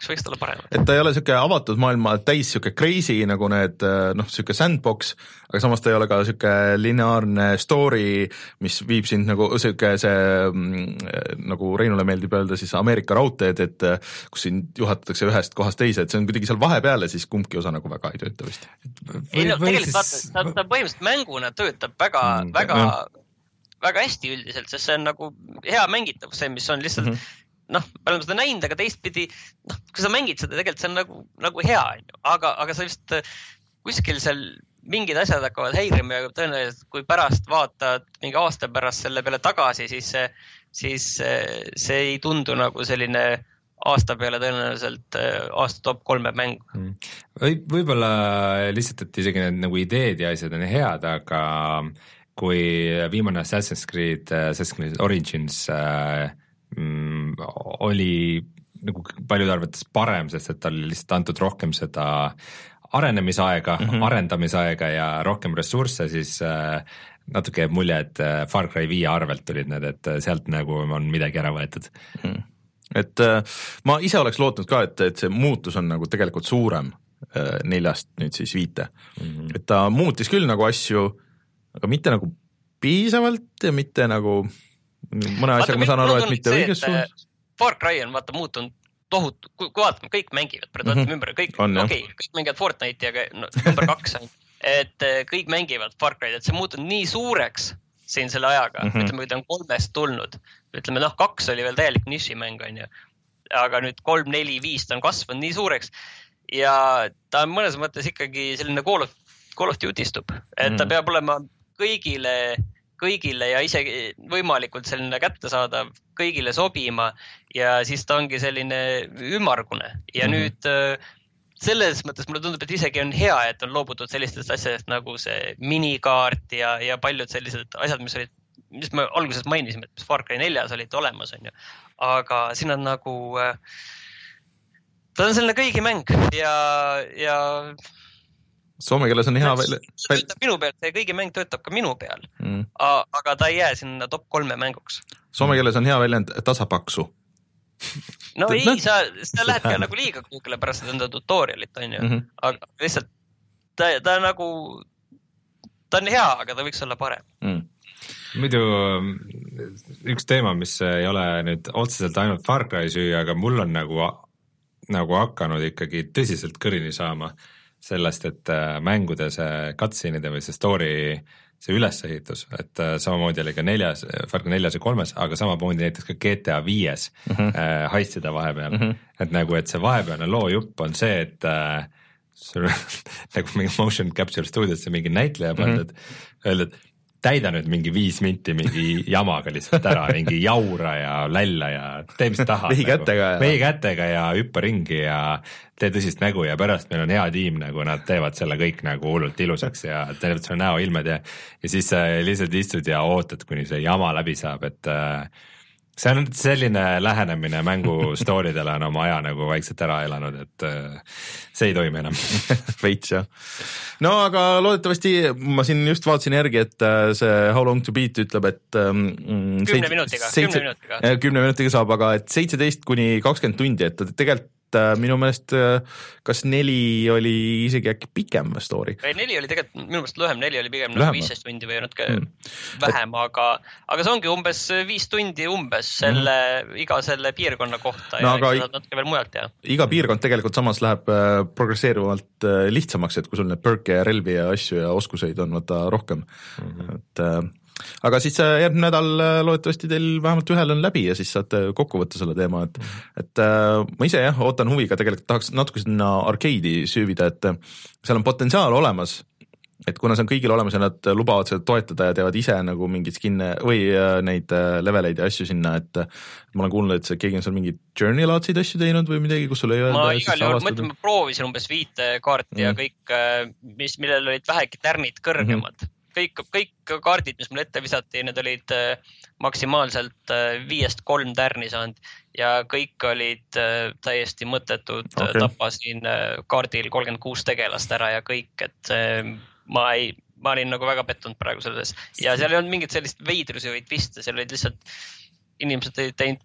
kas võiks ta olla parem? et ta ei ole niisugune avatud maailma täis niisugune crazy nagu need noh, niisugune sandbox, aga samas ta ei ole ka niisugune lineaarne story, mis viib sind nagu niisugune see mm, nagu Reinule meeldib öelda siis Ameerika raudteed, et kus sind juhatatakse ühest kohast teise, et see on kuidagi seal vahepeal ja siis kumbki osa nagu väga ei tööta vist. ei no tegelikult vaata, ta, ta põhimõtteliselt mänguna töötab väga mm,, väga väga hästi üldiselt, sest see on nagu hea mängitavus, see, mis on lihtsalt mm -hmm noh, me oleme seda näinud, aga teistpidi noh, kui sa mängid seda, tegelikult see on nagu, nagu hea, onju, aga, aga sa just äh, kuskil seal mingid asjad hakkavad häirima ja tõenäoliselt, kui pärast vaatad mingi aasta pärast selle peale tagasi, siis, siis see ei tundu nagu selline aasta peale tõenäoliselt äh, aasta top kolme mäng. Mm.. või võib-olla lihtsalt, et isegi need nagu ideed ja asjad on head, aga kui viimane Assassin's Creed, Assassin's Creed Origins äh, mm, oli nagu paljude arvates parem, sest et tal oli lihtsalt antud rohkem seda arenemisaega mm, -hmm. arendamisaega ja rohkem ressursse, siis äh, natuke jääb mulje, et äh, Far Cry viie arvelt tulid need, et äh, sealt nagu on midagi ära võetud mm. -hmm. et ma ise oleks lootnud ka, et, et see muutus on nagu tegelikult suurem neljast nüüd siis viite mm, -hmm. et ta muutis küll nagu asju, aga mitte nagu piisavalt ja mitte nagu mõne asjaga ma saan aru, et mitte õiges suunas Far Cry on vaata muutunud tohutu, kui vaatame, kõik mängivad, praegu vaatame mm -hmm. ümber, kõik, okei okay,, kõik mängivad Fortnite'i, aga no, number kaks on, et eh, kõik mängivad Far Cry'd, et see on muutunud nii suureks siin selle ajaga mm, -hmm. ütleme, kui ta on kolmest tulnud, ütleme noh, kaks oli veel täielik nišimäng, on ju. aga nüüd kolm, neli, viis, ta on kasvanud nii suureks ja ta on mõnes mõttes ikkagi selline Call of, Call of Duty stub, et mm -hmm. ta mhm. peab olema kõigile kõigile ja isegi võimalikult selline kättesaadav, kõigile sobima ja siis ta ongi selline ümmargune ja mm -hmm. nüüd äh, selles mõttes mulle tundub, et isegi on hea, et on loobutud sellistest asjadest nagu see minikaart ja, ja paljud sellised asjad, mis olid, mis me alguses mainisime, et mis Far Cry neljas olid olemas, on ju. aga siin on nagu äh,, ta on selline kõigi mäng ja, ja Soome keeles on hea välja. see töötab minu peal, see kõigi mäng töötab ka minu peal mm.. aga ta ei jää sinna top kolme mänguks. Soome keeles on hea väljend tasapaksu. no ei no., sa, sa lähed ka nagu liiga kuhugile pärast enda tutorial'it on ju mm, -hmm. aga lihtsalt ta, ta nagu, ta on hea, aga ta võiks olla parem mm muidu üks teema, mis ei ole nüüd otseselt ainult Far Cry süü, aga mul on nagu, nagu hakanud ikkagi tõsiselt kõrini saama sellest, et äh, mängude see cutscene'ide või see story, see ülesehitus, et äh, samamoodi oli ka neljas, Far Cry neljas ja kolmes, aga samamoodi näiteks ka GTA viies mm -hmm. äh, heistida vahepeal mm, -hmm. et nagu, et see vahepealne loojupp on see, et äh, sul nagu mingi motion capture stuudiosse mingi näitleja pandud mm, -hmm. öelda, et täida nüüd mingi viis minti mingi jamaga lihtsalt ära, mingi jaura ja lälla ja tee, mis tahad. vehi kätega nagu. ja. vehi kätega ja hüppa ringi ja tee tõsist nägu ja pärast meil on hea tiim, nagu nad teevad selle kõik nagu hullult ilusaks ja teevad sulle näoilmed ja, ja siis sa lihtsalt istud ja ootad, kuni see jama läbi saab, et äh, see on selline lähenemine mängu story dele on oma aja nagu vaikselt ära elanud, et äh, see ei toimi enam veits jah. no aga loodetavasti ma siin just vaatasin järgi, et äh, see How long to beat ütleb, et ähm, mm, kümne minutiga, kümne minutiga. kümne minutiga saab, aga et seitseteist kuni kakskümmend tundi, et tegelikult minu meelest äh, kas neli oli isegi äkki pikem story? neli oli tegelikult minu meelest lühem, neli oli pigem nagu viisteist tundi või natuke mm. vähem, aga, aga see ongi umbes viis tundi umbes selle mm., iga selle piirkonna kohta no, ja saad natuke veel mujalt teha. iga piirkond tegelikult samas läheb äh, progresseeruvalt lihtsamaks, et kui sul neid perk'e ja relvi ja asju ja oskuseid on vaata rohkem mm, -hmm. et aga siis järgmine nädal äh, loodetavasti teil vähemalt ühel on läbi ja siis saate kokku võtta selle teema, et et äh, ma ise jah, ootan huviga, tegelikult tahaks natuke sinna arkeedi süüvida, et seal on potentsiaal olemas, et kuna see on kõigil olemas ja nad lubavad seda toetada ja teevad ise nagu mingeid skin'e või äh, neid leveleid ja asju sinna, et ma olen kuulnud, et see, keegi on seal mingeid journey laadseid asju teinud või midagi, kus sulle ei öelda. ma igal juhul, ma ütlen, ma proovisin umbes viite kaarti mm. ja kõik, mis, millel olid vähegi tärnid kõrgemad mm. -hmm kõik, kõik kaardid, mis mulle ette visati, need olid äh, maksimaalselt äh, viiest kolm tärni saanud ja kõik olid äh, täiesti mõttetud okay., tapasin kaardil kolmkümmend kuus tegelast ära ja kõik, et ma ei, ma olin nagu väga pettunud praegu selles ja seal ei olnud mingit sellist veidrusi või twist'e, seal olid lihtsalt inimesed olid teinud,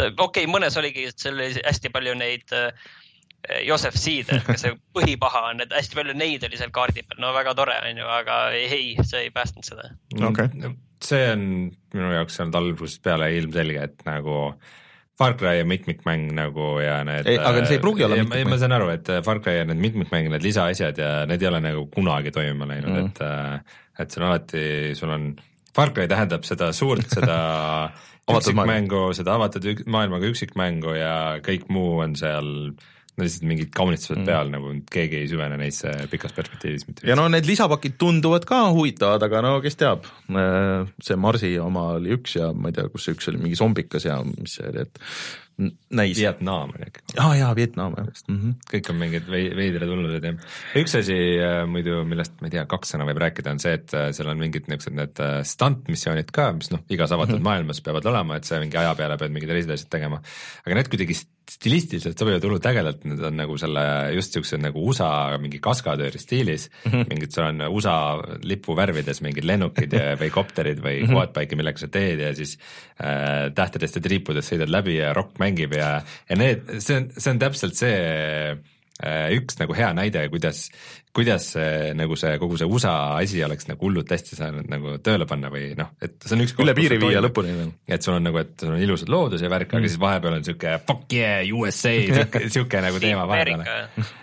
okei okay,, mõnes oligi, et seal oli hästi palju neid äh, Joseph Seed, kes see põhipaha on, et hästi palju neid oli seal kaardi peal, no väga tore on ju, aga ei, see ei päästnud seda okay.. see on minu jaoks olnud algusest peale ilmselge, et nagu Far Cry ja mitmikmäng nagu ja need. aga see ei pruugi olla mitmikmäng. ma saan aru, et Far Cry ja need mitmikmäng, need lisaasjad ja need ei ole nagu kunagi toimima läinud mm., et, et see on alati, sul on, Far Cry tähendab seda suurt, seda üksikmängu, seda avatud maailmaga üksikmängu ja kõik muu on seal no lihtsalt mingid kaunistused mm. peal, nagu keegi ei süvene neisse pikas perspektiivis mitte. ja no need lisapakid tunduvad ka huvitavad, aga no kes teab, see Marsi oma oli üks ja ma ei tea, kus see üks oli, mingi zombikas ja mis see oli, et näis. Vietnam oli äkki. aa jaa, Vietnam jah mm. -hmm. kõik on mingid veidrad hullused jah. üks asi äh, muidu, millest ma ei tea, kaks sõna võib rääkida, on see, et äh, seal on mingid niisugused need äh, stunt-missioonid ka, mis noh, igas avatud mm -hmm. maailmas peavad olema, et sa mingi aja peale pead mingeid teised asjad tegema. aga need kuidagi stilistiliselt sobivad hullult ägedalt, need on nagu selle just siukse nagu USA mingi kaskadööri stiilis mm, -hmm. mingid, seal on USA lipu värvides mingid lennukid ja, või kopterid või mm -hmm. quadbike'i, millega sa teed ja siis äh, tähtedest ja triipudest sõidad läbi ja rokk mängib ja, ja need, see on, see on täpselt see Äh, üks nagu hea näide, kuidas, kuidas see, nagu see kogu see USA asi oleks nagu hullult hästi saanud nagu tööle panna või noh, et see on üks üle piiri viia lõpuni veel. et sul on nagu, et sul on ilusad loodus ja värk mm., aga siis vahepeal on siuke fuck yeah USA, siuke, siuke nagu teema vahepeal.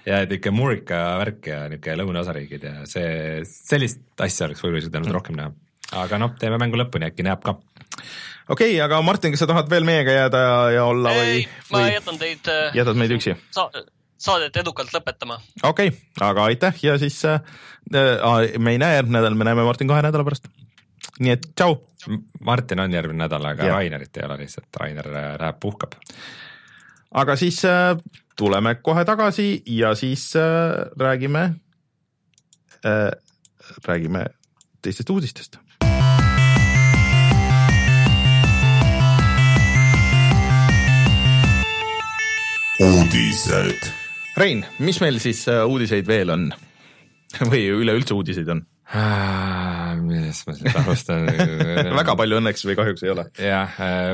ja et ikka Murika värk ja niuke lõunaosariigid ja see, sellist asja oleks võib-olla isegi tahtnud rohkem näha. aga noh, teeme mängu lõpuni, äkki näeb ka okei okay,, aga Martin, kas sa tahad veel meiega jääda ja, ja olla ei, või? ma jätan teid. Äh, jätad meid üksi sa? saadet edukalt lõpetama. okei okay,, aga aitäh ja siis äh, äh, me ei näe järgmine nädal, me näeme Martin kahe nädala pärast. nii et tšau. Martin on järgmine nädal, aga ja. Rainerit ei ole lihtsalt, Rainer äh, läheb puhkab. aga siis äh, tuleme kohe tagasi ja siis äh, räägime äh,, räägime teistest uudistest uudised. Rein, mis meil siis äh, uudiseid veel on või üleüldse uudiseid on? millest ma siis alustan väga palju õnneks või kahjuks ei ole. jah äh,,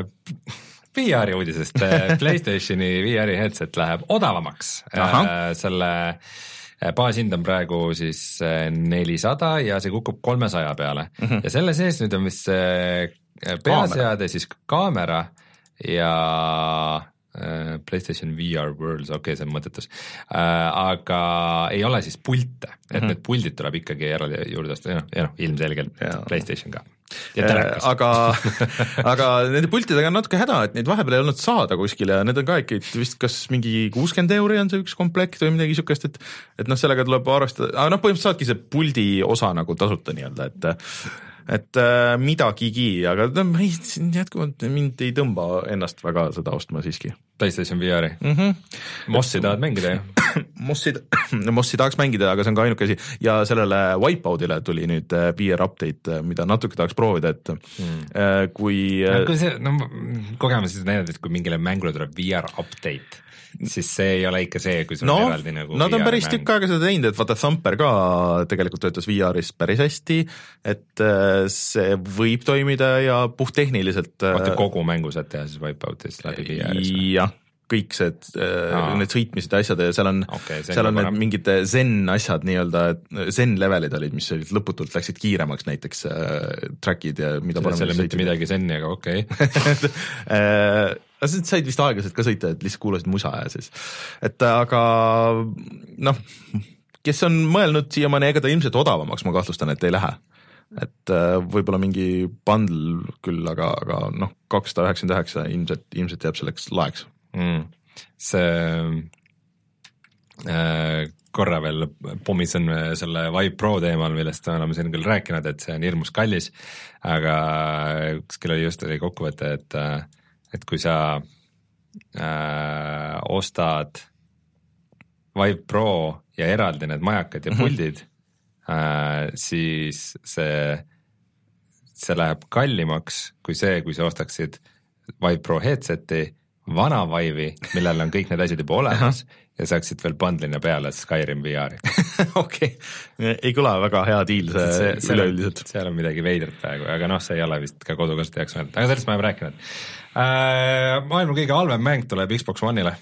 VR-i uudisest äh, Playstationi VR-i headset läheb odavamaks. Äh, selle baashind on praegu siis nelisada ja see kukub kolmesaja peale mm -hmm. ja selle sees nüüd on vist see peaseade, siis kaamera ja Äh, PlayStation VR Worlds, okei okay,, see on mõttetus äh,, aga ei ole siis pilte, et mm -hmm. need puldid tuleb ikkagi eraldi juurde osta, noh, ilmselgelt ja. PlayStation ka. Äh, aga aga nende pultidega on natuke häda, et neid vahepeal ei olnud saada kuskile ja need on ka ikkagi vist kas mingi kuuskümmend euri on see üks komplekt või midagi siukest, et et noh, sellega tuleb arvestada, aga noh, põhimõtteliselt saadki see puldi osa nagu tasuta nii-öelda, et et äh, midagigi, aga ei, jätkuvalt mind ei tõmba ennast väga seda ostma siiski. PlayStation VR-i mm? -hmm. Mossi tahad mängida ju? Mossi, Mossi tahaks mängida, aga see on ka ainuke asi ja sellele Wipeoutile tuli nüüd äh, VR update, äh, mida natuke tahaks proovida, et mm. kui no, kui see, no kogemuses näidanud, et kui mingile mängule tuleb VR update siis see ei ole ikka see, kui sul no, on eraldi nagu Nad on päris tükk aega seda teinud, et vaata Thumper ka tegelikult töötas VR-is päris hästi, et äh, see võib toimida ja puhttehniliselt. Äh, vaata kogu mängu saad teha siis Wipeoutist läbi VR-is või? jah kõik see, äh, need sõitmised ja asjad ja seal on okay,, seal on need mingid zen asjad nii-öelda, zen levelid olid, mis olid lõputult läksid kiiremaks näiteks äh, track'id ja mida paremini seal ei ole mitte midagi zen'i, aga okei okay. äh, aga sa said vist aeglaselt ka sõita, et lihtsalt kuulasid musa ja siis, et aga noh, kes on mõelnud siiamaani, ega ta ilmselt odavamaks, ma kahtlustan, et ei lähe. et äh, võib-olla mingi bundle küll, aga, aga noh, kakssada üheksakümmend üheksa ilmselt, ilmselt jääb selleks laeks. Mm.. see äh, korra veel pommisen selle Vive Pro teemal, millest me oleme siin küll rääkinud, et see on hirmus kallis, aga kuskil oli just oli kokkuvõte, et äh, et kui sa äh, ostad Vive Pro ja eraldi need majakad ja mhm. puldid mm, -hmm. äh, siis see, see läheb kallimaks kui see, kui sa ostaksid Vive Pro headset'i, vana Vive'i, millel on kõik need asjad juba olemas ja saaksid veel bundle'ina peale Skyrim VR-i okei okay., ei kõla väga hea diil see, see üleüldiselt. seal on midagi veidrat praegu, aga noh, see ei ole vist ka kodukasutajaks mõeldud, aga sellest me oleme rääkinud. Maailma kõige halvem mäng tuleb Xbox One'ile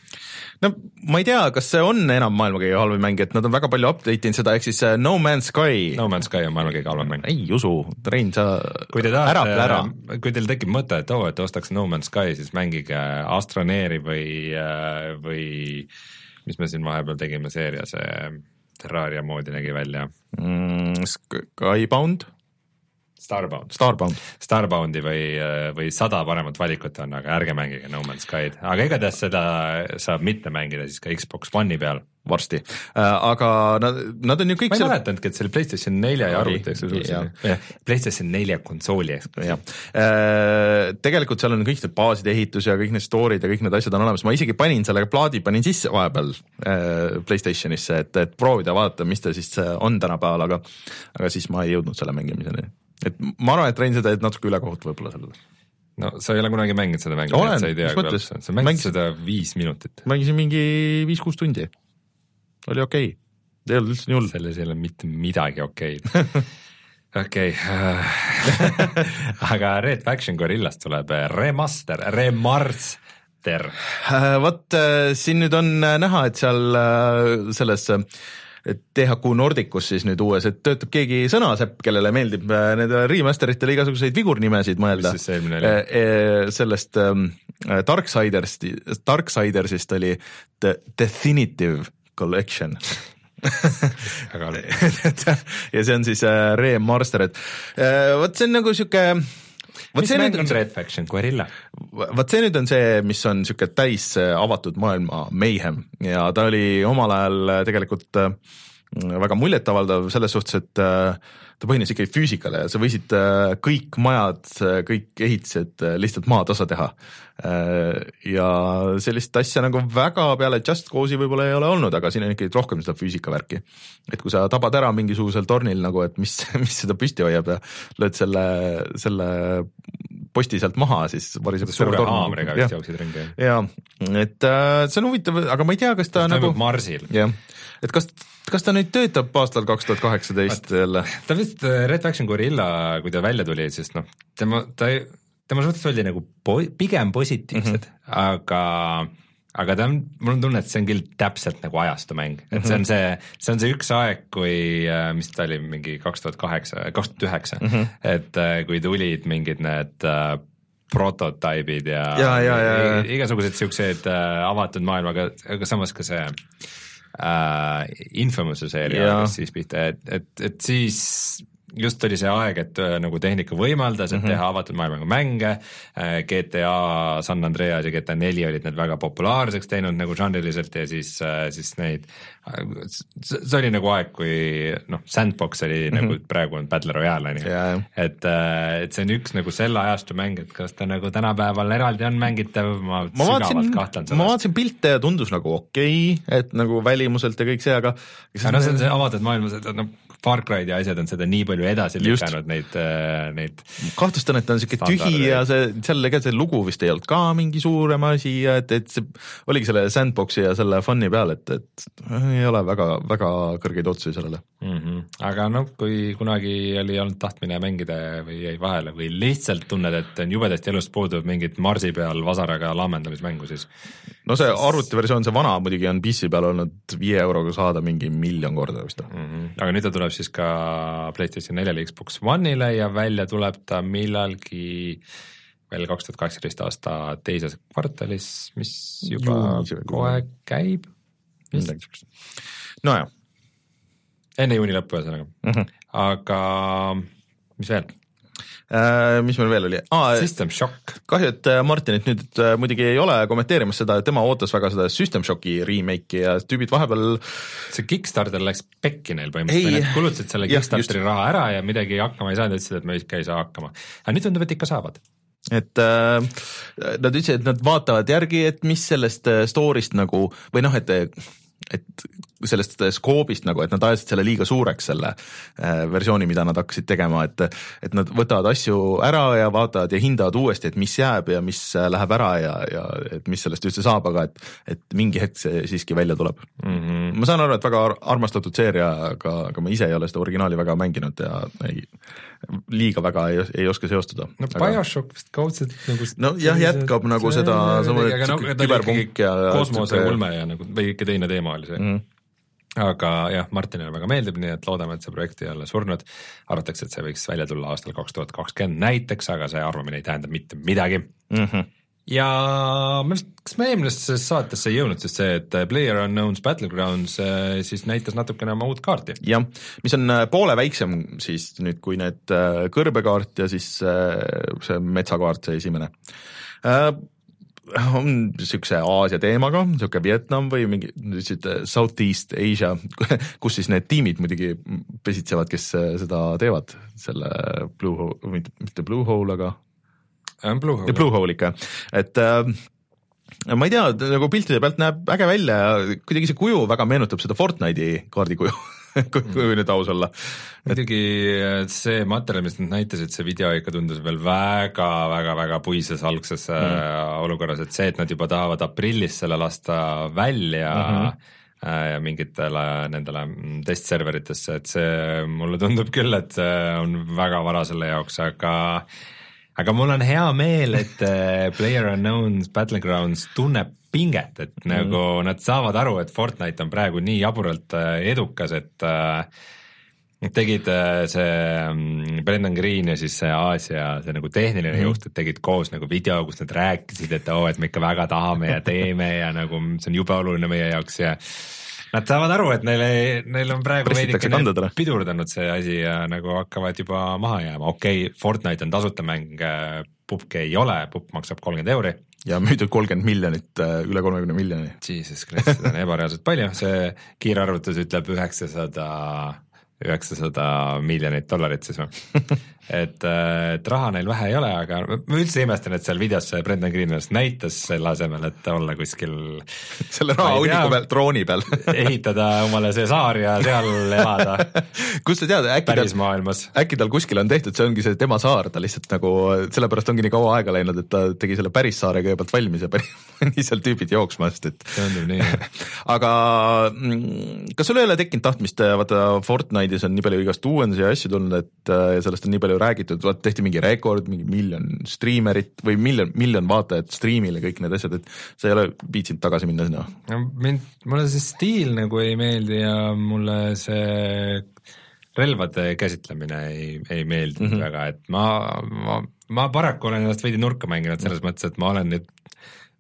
no ma ei tea, kas see on enam maailma kõige halvem mäng, et nad on väga palju update inud seda, ehk siis äh, No Man's Sky. No Man's Sky on maailma kõige halvem mäng. ei usu, Rein, sa kui te tahate, ära, kui teil tekib mõte, et oo oh,, et ostaks No Man's Sky, siis mängige Astroneeri või, äh, või mis me siin vahepeal tegime, seeria, see Terraria moodi nägi välja mm,. Skybound? Starbound. Starbound. Starboundi või, või sada paremat valikut on, aga ärge mängige No Man's Sky'd, aga igatahes seda saab mitte mängida siis ka Xbox One'i peal. Varsti, äh, aga nad, nad on ju kõik ma ei seal... mäletanudki, et see oli PlayStation nelja ja arvuti eksklusiivne, PlayStation nelja konsooli eksklusiivne. Äh, tegelikult seal on kõik need baaside ehitus ja kõik need store'id ja kõik need asjad on olemas, ma isegi panin selle plaadi, panin sisse vahepeal äh, Playstationisse, et, et proovida vaadata, mis ta siis on tänapäeval, aga aga siis ma ei jõudnud selle mängimiseni et ma arvan, et Rein, sa teed natuke ülekohut võib-olla sellele. no sa ei ole kunagi mänginud seda mängu, et sa ei tea, kuidas sa mängisid seda viis minutit. mängisin mingi viis-kuus tundi, oli okei okay., ei olnud üldse nii hull. selles ei ole mitte midagi okeid okei aga Red Faction Gorillast tuleb remaster, remarster. vot äh, siin nüüd on näha, et seal äh, selles THQ Nordicus siis nüüd uues, et töötab keegi sõnasepp, kellele meeldib äh, nendele remaster itele igasuguseid vigurnimesid mõelda. mis siis eelmine oli? Äh, äh, sellest ähm, Darksiderst, Darksidersist oli The Definitive Collection väga halb ja see on siis remaster, et vot see on nagu sihuke mis mäng on Red Faction, Guerilla? vot see nüüd on see, mis on niisugune täis avatud maailma mayhem ja ta oli omal ajal tegelikult äh, väga muljetavaldav selles suhtes, et äh, ta põhines ikkagi füüsikale ja sa võisid äh, kõik majad, kõik ehitised lihtsalt maatasa teha. ja sellist asja nagu väga peale Just Cause'i võib-olla ei ole olnud, aga siin on ikkagi rohkem seda füüsikavärki. et kui sa tabad ära mingisugusel tornil nagu, et mis, mis seda püsti hoiab ja lööd selle, selle posti sealt maha, siis variseb suure haamriga vist jooksid ringi. jaa, et äh, see on huvitav, aga ma ei tea, kas ta kas nagu Marsil. jah, et kas, kas ta nüüd töötab aastal kaks tuhat kaheksateist jälle? ta vist, äh, Red Faction Gorilla, kui ta välja tuli, siis noh, tema, ta, tema suhtes oldi nagu po pigem positiivsed mm, -hmm. aga aga ta on, mul on tunne, et see on küll täpselt nagu ajastu mäng, et see on mhm. see, see on see üks aeg, kui, äh, mis ta oli, mingi kaks tuhat kaheksa, kaks tuhat üheksa, mhm. et äh, kui tulid mingid need äh, prototüübid ja, ja, ja, ja, ja. igasugused siuksed äh, avatud maailmaga, aga samas ka see äh, Infamouse seeria hakkas siis pihta, et, et, et siis just oli see aeg, et äh, nagu tehnika võimaldas, et mm -hmm. teha avatud maailmaga mänge, äh, GTA San Andreas ja GTA neli olid need väga populaarseks teinud nagu žanriliselt ja siis, äh, siis neid, see oli nagu aeg, kui noh, Sandbox oli mm -hmm. nagu praegu on Battle Royale on ju, et, et see on üks nagu selle ajastu mäng, et kas ta nagu tänapäeval eraldi on mängitav, ma, ma sügavalt kahtlen selles. ma vaatasin pilte ja tundus nagu okei okay,, et nagu välimuselt ja kõik see, aga. aga noh, see on see avatud maailmas, et noh Far Cry'd ja asjad on seda nii palju edasi lükanud, neid, äh, neid. kahtlustan, et ta on siuke tühi ja see, seal ega see lugu vist ei olnud ka mingi suurem asi ja et, et see oligi selle sandbox'i ja selle fun'i peal, et, et ei ole väga, väga kõrgeid otsuseid sellele mm. -hmm. aga noh, kui kunagi oli olnud tahtmine mängida või jäi vahele või lihtsalt tunned, et on jubedasti elust puudu mingit marsi peal vasaraga laamendamismängu, siis. no see arvutiversioon, see vana muidugi on PC peal olnud viie euroga saada mingi miljon korda vist mm. -hmm. aga nüüd ta tuleb siis ka PlayStation neljale, Xbox One'ile ja välja tuleb ta millalgi veel kaks tuhat kaheksateist aasta teises kvartalis, mis juba Juuni, kohe käib. midagi siukest, nojah. enne juuni lõppu ühesõnaga mm, -hmm. aga mis veel? Äh, mis meil veel oli ah,? System Shock. kahju, et äh, Martinit nüüd äh, muidugi ei ole kommenteerimas seda, tema ootas väga seda System Shocki remake'i ja tüübid vahepeal see Kickstarter läks pekki neil põhimõtteliselt, nad kulutasid selle Kickstarteri just. raha ära ja midagi hakkama ei saanud, ütlesid, et me ikka ei saa hakkama. aga nüüd tundub, et ikka saavad et äh, nad ütlesid, et nad vaatavad järgi, et mis sellest story'st nagu või noh, et et sellest skoobist nagu, et nad ajasid selle liiga suureks, selle äh, versiooni, mida nad hakkasid tegema, et et nad võtavad asju ära ja vaatavad ja hindavad uuesti, et mis jääb ja mis äh, läheb ära ja, ja et mis sellest üldse saab, aga et et mingi hetk see siiski välja tuleb mm. -hmm. ma saan aru, et väga armastatud seeria, aga, aga ma ise ei ole seda originaali väga mänginud ja ei, liiga väga ei, ei oska seostada. no aga... BioShock vist kaudselt nagu nojah, jätkab nagu seda, sa mõtled no, küberpunk ja kosmoseulme ja nagu ikka teine teema oli see mm. aga jah, Martinile väga meeldib, nii et loodame, et see projekt ei ole surnud. arvatakse, et see võiks välja tulla aastal kaks tuhat kakskümmend näiteks, aga see arvamine ei tähenda mitte midagi mm. -hmm. Ja ma vist, kas me eelmisesse saatesse ei jõudnud, sest see, et Player Unknown's Battlegrounds äh, siis näitas natukene oma uut kaarti. jah, mis on äh, poole väiksem siis nüüd kui need äh, kõrbekaart ja siis see metsakaart, see esimene on niisuguse Aasia teemaga, niisugune Vietnam või mingi Southeast Asia, kus siis need tiimid muidugi pesitsevad, kes seda teevad, selle Blue Hole, mitte Blue Hole, aga Blue Hole. Blue Hole ikka, et äh, ma ei tea, nagu piltide pealt näeb äge välja ja kuidagi see kuju väga meenutab seda Fortnite'i kaardikuju kui, kui nüüd aus olla. muidugi see materjal, mis nad näitasid, see video ikka tundus veel väga-väga-väga puises algses mm. olukorras, et see, et nad juba tahavad aprillis selle lasta välja mm -hmm ja mingitele nendele testserveritesse, et see mulle tundub küll, et on väga vara selle jaoks, aga aga mul on hea meel, et äh, Player Unknown's Battlegrounds tunneb pinget, et mm. nagu nad saavad aru, et Fortnite on praegu nii jaburalt äh, edukas, et äh, tegid see mm, Brendan Green ja siis see Aasia, see nagu tehniline mm. juht, et tegid koos nagu video, kus nad rääkisid, et oo oh,, et me ikka väga tahame ja teeme ja nagu see on jube oluline meie jaoks ja Nad saavad aru, et neile, neil on praegu veidikene pidurdanud see asi ja nagu hakkavad juba maha jääma, okei okay,, Fortnite on tasuta mäng, pubg ei ole, pubg maksab kolmkümmend euri. ja müüdud kolmkümmend miljonit, üle kolmekümne miljoni. Jesus Christ, seda on ebareaalselt palju, see kiirarvutus ütleb üheksasada üheksasada miljonit dollarit siis või et, et raha neil vähe ei ole, aga ma üldse imestan, et seal videos see Brendan Greenwald näitas selle asemel, et olla kuskil selle rahahunniku peal, drooni peal. ehitada omale see saar ja seal elada. Kust sa tead, äkki tal, maailmas. äkki tal kuskil on tehtud, see ongi see tema saar, ta lihtsalt nagu, sellepärast ongi nii kaua aega läinud, et ta tegi selle päris saare kõigepealt valmis ja pani seal tüübid jooksma, sest et tundub nii aga mm, kas sul ei ole tekkinud tahtmist, vaata Fortnite Fortnite'is on nii palju igast uuendusi ja asju tulnud, et ja sellest on nii palju räägitud, vaat tehti mingi rekord, mingi miljon striimerit või miljon, miljon vaatajat striimile, kõik need asjad, et sa ei ole viitsinud tagasi minna sinna? no mind, mulle see stiil nagu ei meeldi ja mulle see relvade käsitlemine ei, ei meeldinud mm -hmm. väga, et ma, ma, ma paraku olen ennast veidi nurka mänginud selles mõttes, et ma olen nüüd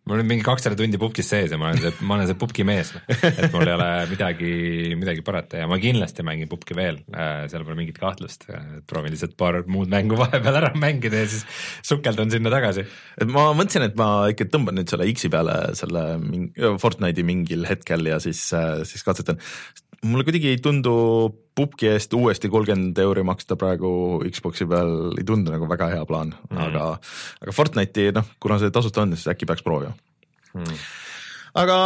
ma olen mingi kakssada tundi pubgis sees ja ma olen see, ma olen see pubgi mees, et mul ei ole midagi, midagi parata ja ma kindlasti mängin pubgi veel, äh, seal pole mingit kahtlust, proovin lihtsalt paar muud mängu vahepeal ära mängida ja siis sukeldan sinna tagasi. et ma mõtlesin, et ma ikka tõmban nüüd selle X-i peale selle Fortnite'i mingil hetkel ja siis, äh, siis katsetan, mulle kuidagi ei tundu pubgi eest uuesti kolmkümmend euri maksta praegu Xbox'i peal ei tundu nagu väga hea plaan mm., aga, aga Fortnite'i noh, kuna see tasuta on, siis äkki peaks proovima mm aga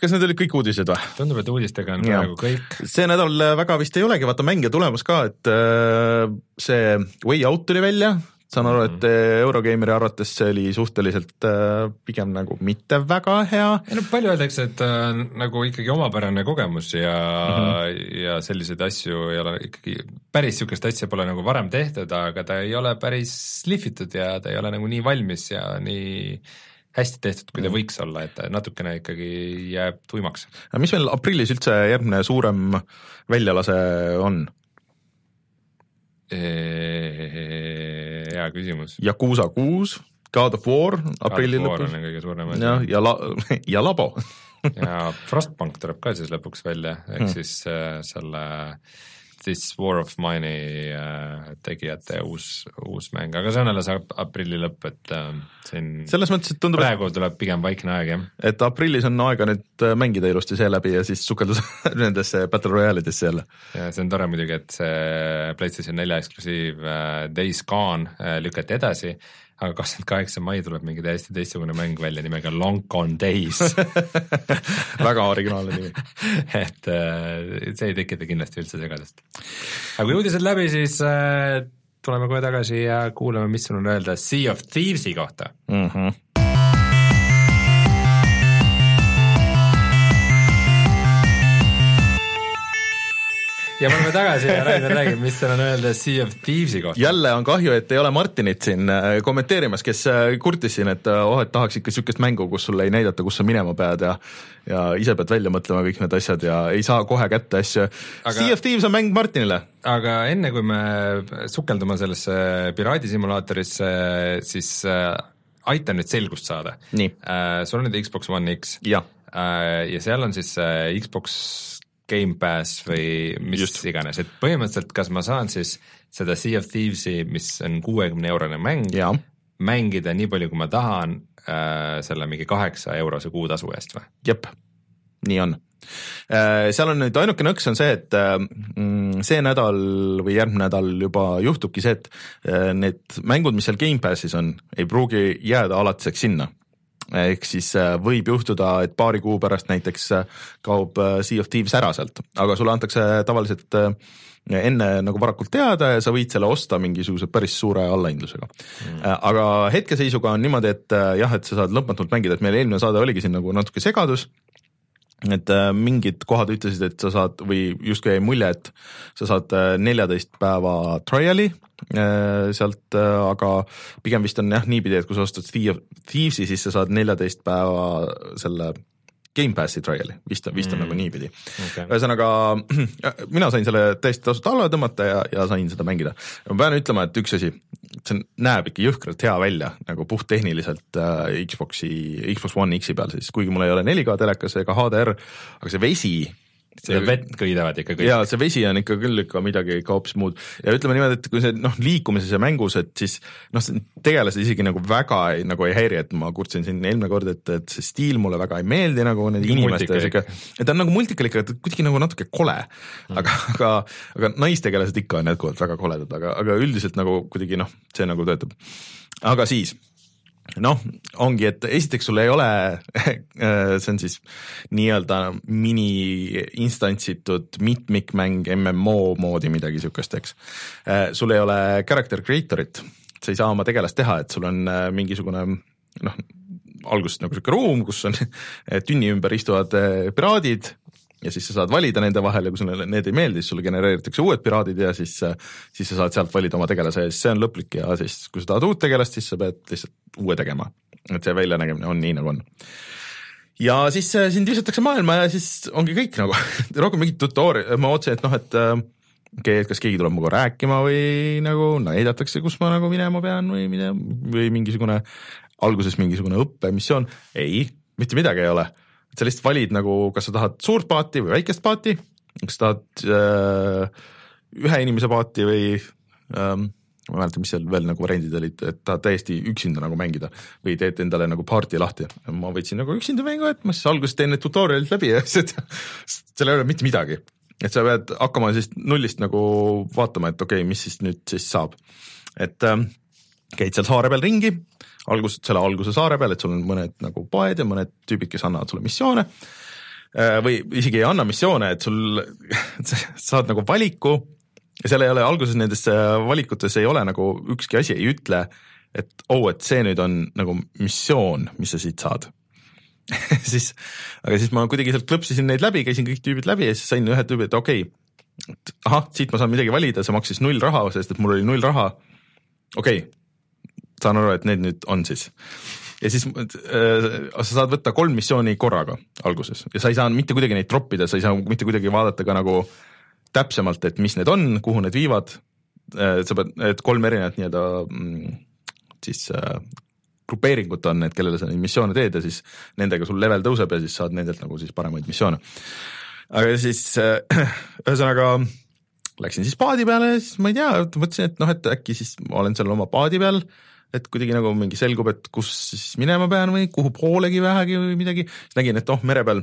kas need olid kõik uudised või? tundub, et uudistega on praegu kõik. see nädal väga vist ei olegi, vaata mänge tulemas ka, et äh, see Way Out tuli välja, saan aru, et mhm. Eurogeimeri arvates see oli suhteliselt äh, pigem nagu mitte väga hea. ei no palju öeldakse, et äh, nagu ikkagi omapärane kogemus ja mm, -hmm. ja selliseid asju ei ole ikkagi, päris niisugust asja pole nagu varem tehtud, aga ta ei ole päris lihvitud ja ta ei ole nagu nii valmis ja nii hästi tehtud, kui ta mhm. võiks olla, et natukene ikkagi jääb tuimaks. mis meil aprillis üldse järgmine suurem väljalase on? Hea küsimus. Yakuusa kuus, God of War aprilli lõpus. kõige suurem asi. jah, ja la-, ja Labo ja Frostpunk tuleb ka siis lõpuks välja, ehk hmm. siis äh, selle äh, This War of Mine'i äh, tegijate uus, uus mäng, aga see on alles aprilli lõpp, et äh, siin selles mõttes, et tundub praegu tuleb pigem vaikne aeg, jah. et aprillis on aega nüüd äh, mängida ilusti seeläbi ja siis sukelduda nendesse Battle Royale idesse jälle. ja see on tore muidugi, et see PlayStation nelja eksklusiiv Days Gone lükati edasi aga kakskümmend kaheksa mai tuleb mingi täiesti teistsugune mäng välja nimega Long Gone Days väga originaalne nimi et äh, see ei tekita kindlasti üldse segadust. aga kui uudised läbi, siis äh, tuleme kohe tagasi ja kuulame, mis sul on öelda Sea of Thieves'i kohta mm. -hmm ja me oleme tagasi ja Rainer räägib, mis tal on öelda Sea of Thieves'i kohta. jälle on kahju, et ei ole Martinit siin äh, kommenteerimas, kes äh, kurtis siin, et äh, oh, et tahaks ikka niisugust mängu, kus sulle ei näidata, kus sa minema pead ja ja ise pead välja mõtlema kõik need asjad ja ei saa kohe kätte asju aga.... Sea of Thieves on mäng Martinile. aga enne, kui me sukeldume sellesse piraadisimulaatorisse, siis aitan nüüd selgust saada. Uh, sul on nüüd Xbox One X. uh,. ja seal on siis uh, Xbox Gamepass või mis Just. iganes, et põhimõtteliselt kas ma saan siis seda Sea of Thieves'i, mis on kuuekümne eurone mäng, mängida nii palju, kui ma tahan äh, selle mingi kaheksa eurose kuutasu eest või? jep, nii on. Äh, seal on nüüd ainuke nõks on see, et äh, mm, see nädal või järgmine nädal juba juhtubki see, et äh, need mängud, mis seal Gamepassis on, ei pruugi jääda alatiseks sinna ehk siis äh, võib juhtuda, et paari kuu pärast näiteks äh, kaob äh, Sea of Thieves ära sealt, aga sulle antakse tavaliselt enne nagu varakult teada ja sa võid selle osta mingisuguse päris suure allahindlusega. Mm.. aga hetkeseisuga on niimoodi, et jah, et sa saad lõpmatult mängida, et meil eelmine saade oligi siin nagu natuke segadus et mingid kohad ütlesid, et sa saad või justkui jäi mulje, et sa saad neljateist päeva trial'i Äh, sealt, äh, aga pigem vist on jah niipidi, et kui sa ostad Thieves'i, siis sa saad neljateist päeva selle Gamepassi trial'i, vist vist on mm. nagu niipidi okay.. ühesõnaga mina sain selle täiesti tasuta alla tõmmata ja, ja sain seda mängida. ma pean ütlema, et üks asi, see näeb ikka jõhkralt hea välja nagu puhttehniliselt äh, Xbox'i, Xbox One X-i peal siis, kuigi mul ei ole 4K telekas ega HDR, aga see vesi see vett kõidavad ikka kõik. jaa, see vesi on ikka küll ikka midagi ikka hoopis muud. Ja ütleme niimoodi, et kui see noh, liikumises ja mängus, et siis noh, tegelased isegi nagu väga ei, nagu ei häiri, et ma kurtsin siin eelmine kord, et, et see stiil mulle väga ei meeldi nagu nende inimeste sihuke, et ta on nagu multikal ikka, kuidagi nagu natuke kole. Mm.. aga, aga, aga naistegelased ikka on jätkuvalt väga koledad, aga, aga üldiselt nagu kuidagi noh, see nagu töötab. aga siis noh, ongi, et esiteks sul ei ole see on siis nii-öelda mini-instantsitud mitmikmäng MMO moodi midagi siukest, eks. sul ei ole character creator'it, sa ei saa oma tegelast teha, et sul on äh, mingisugune noh, alguses nagu sihuke ruum, kus on tünni ümber istuvad äh, piraadid ja siis sa saad valida nende vahel ja kui sulle need ei meeldi, siis sulle genereeritakse uued piraadid ja siis, siis sa saad sealt valida oma tegelase ja siis see on lõplik ja siis, kui sa tahad uut tegelast, siis sa pead lihtsalt uue tegema. et see väljanägemine on nii, nagu on. ja siis äh, sind visatakse maailma ja siis ongi kõik nagu rohkem mingit tutori-, ma ootasin, et noh, et äh, okei okay,, et kas keegi tuleb minuga rääkima või nagu näidatakse, kus ma nagu minema pean või mida, või mingisugune alguses mingisugune õppemissioon, ei, mitte midagi ei ole et sa lihtsalt valid nagu, kas sa tahad suurt paati või väikest paati, kas sa tahad äh, ühe inimese paati või ähm, ma ei mäleta, mis seal veel nagu variandid olid, et tahad täiesti üksinda nagu mängida või teed endale nagu party lahti. ma võtsin nagu üksinda mängu, et ma siis alguses teen need tutorial'id läbi ja siis, seal ei ole mitte midagi. et sa pead hakkama siis nullist nagu vaatama, et okei okay,, mis siis nüüd siis saab. et ähm, käid seal saare peal ringi algus, selle alguse saare peal, et sul on mõned nagu poed ja mõned tüübid, kes annavad sulle missioone äh, või isegi ei anna missioone, et sul, sa saad nagu valiku ja seal ei ole alguses nendes äh, valikutes ei ole nagu ükski asi ei ütle, et oh, et see nüüd on nagu missioon, mis sa siit saad siis, aga siis ma kuidagi sealt klõpsisin neid läbi, käisin kõik tüübid läbi ja siis sain ühe tüübi, et okei okay,, ahah, siit ma saan midagi valida, see maksis null raha, sest et mul oli null raha. okei okay,, saan aru, et need nüüd on siis. ja siis äh, sa saad võtta kolm missiooni korraga alguses ja sa ei saa mitte kuidagi neid troppida, sa ei saa mitte kuidagi vaadata ka nagu täpsemalt, et mis need on, kuhu need viivad äh,. sa pead, et kolm erinevat nii-öelda mm, siis äh, grupeeringut on, et kellele sa neid missioone teed ja siis nendega sul level tõuseb ja siis saad nendelt nagu siis paremaid missioone. aga siis äh, ühesõnaga läksin siis paadi peale siis ma ei tea, mõtlesin, et noh, et äkki siis olen seal oma paadi peal et kuidagi nagu mingi selgub, et kus siis minema pean või kuhu poolegi vähegi või midagi, siis nägin, et oh, mere peal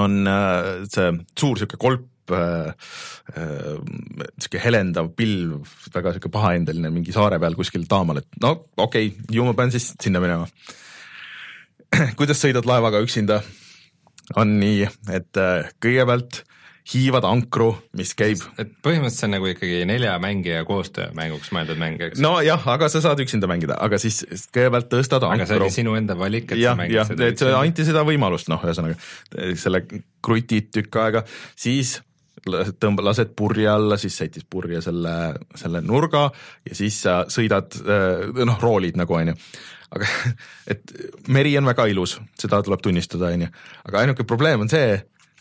on äh, see suur sihuke kolp äh,, äh, sihuke helendav pilv, väga sihuke pahaendeline mingi saare peal kuskil taamal, et no okei okay,, ju ma pean siis sinna minema. kuidas sõidad laevaga üksinda? on nii, et äh, kõigepealt hiivad ankru, mis käib. et põhimõtteliselt see on nagu ikkagi nelja mängija koostöömänguks mõeldud mäng, eks? nojah, aga sa saad üksinda mängida, aga siis kõigepealt tõstad ankru. aga see oli sinu enda valik, et ja, sa mängid ja, seda et üksinda? anti seda võimalust, noh, ühesõnaga selle krutid tükk aega, siis tõmba, lased purje alla, siis sätid purje selle, selle nurga ja siis sa sõidad, noh, roolid nagu onju. aga et meri on väga ilus, seda tuleb tunnistada, onju, aga ainuke probleem on see,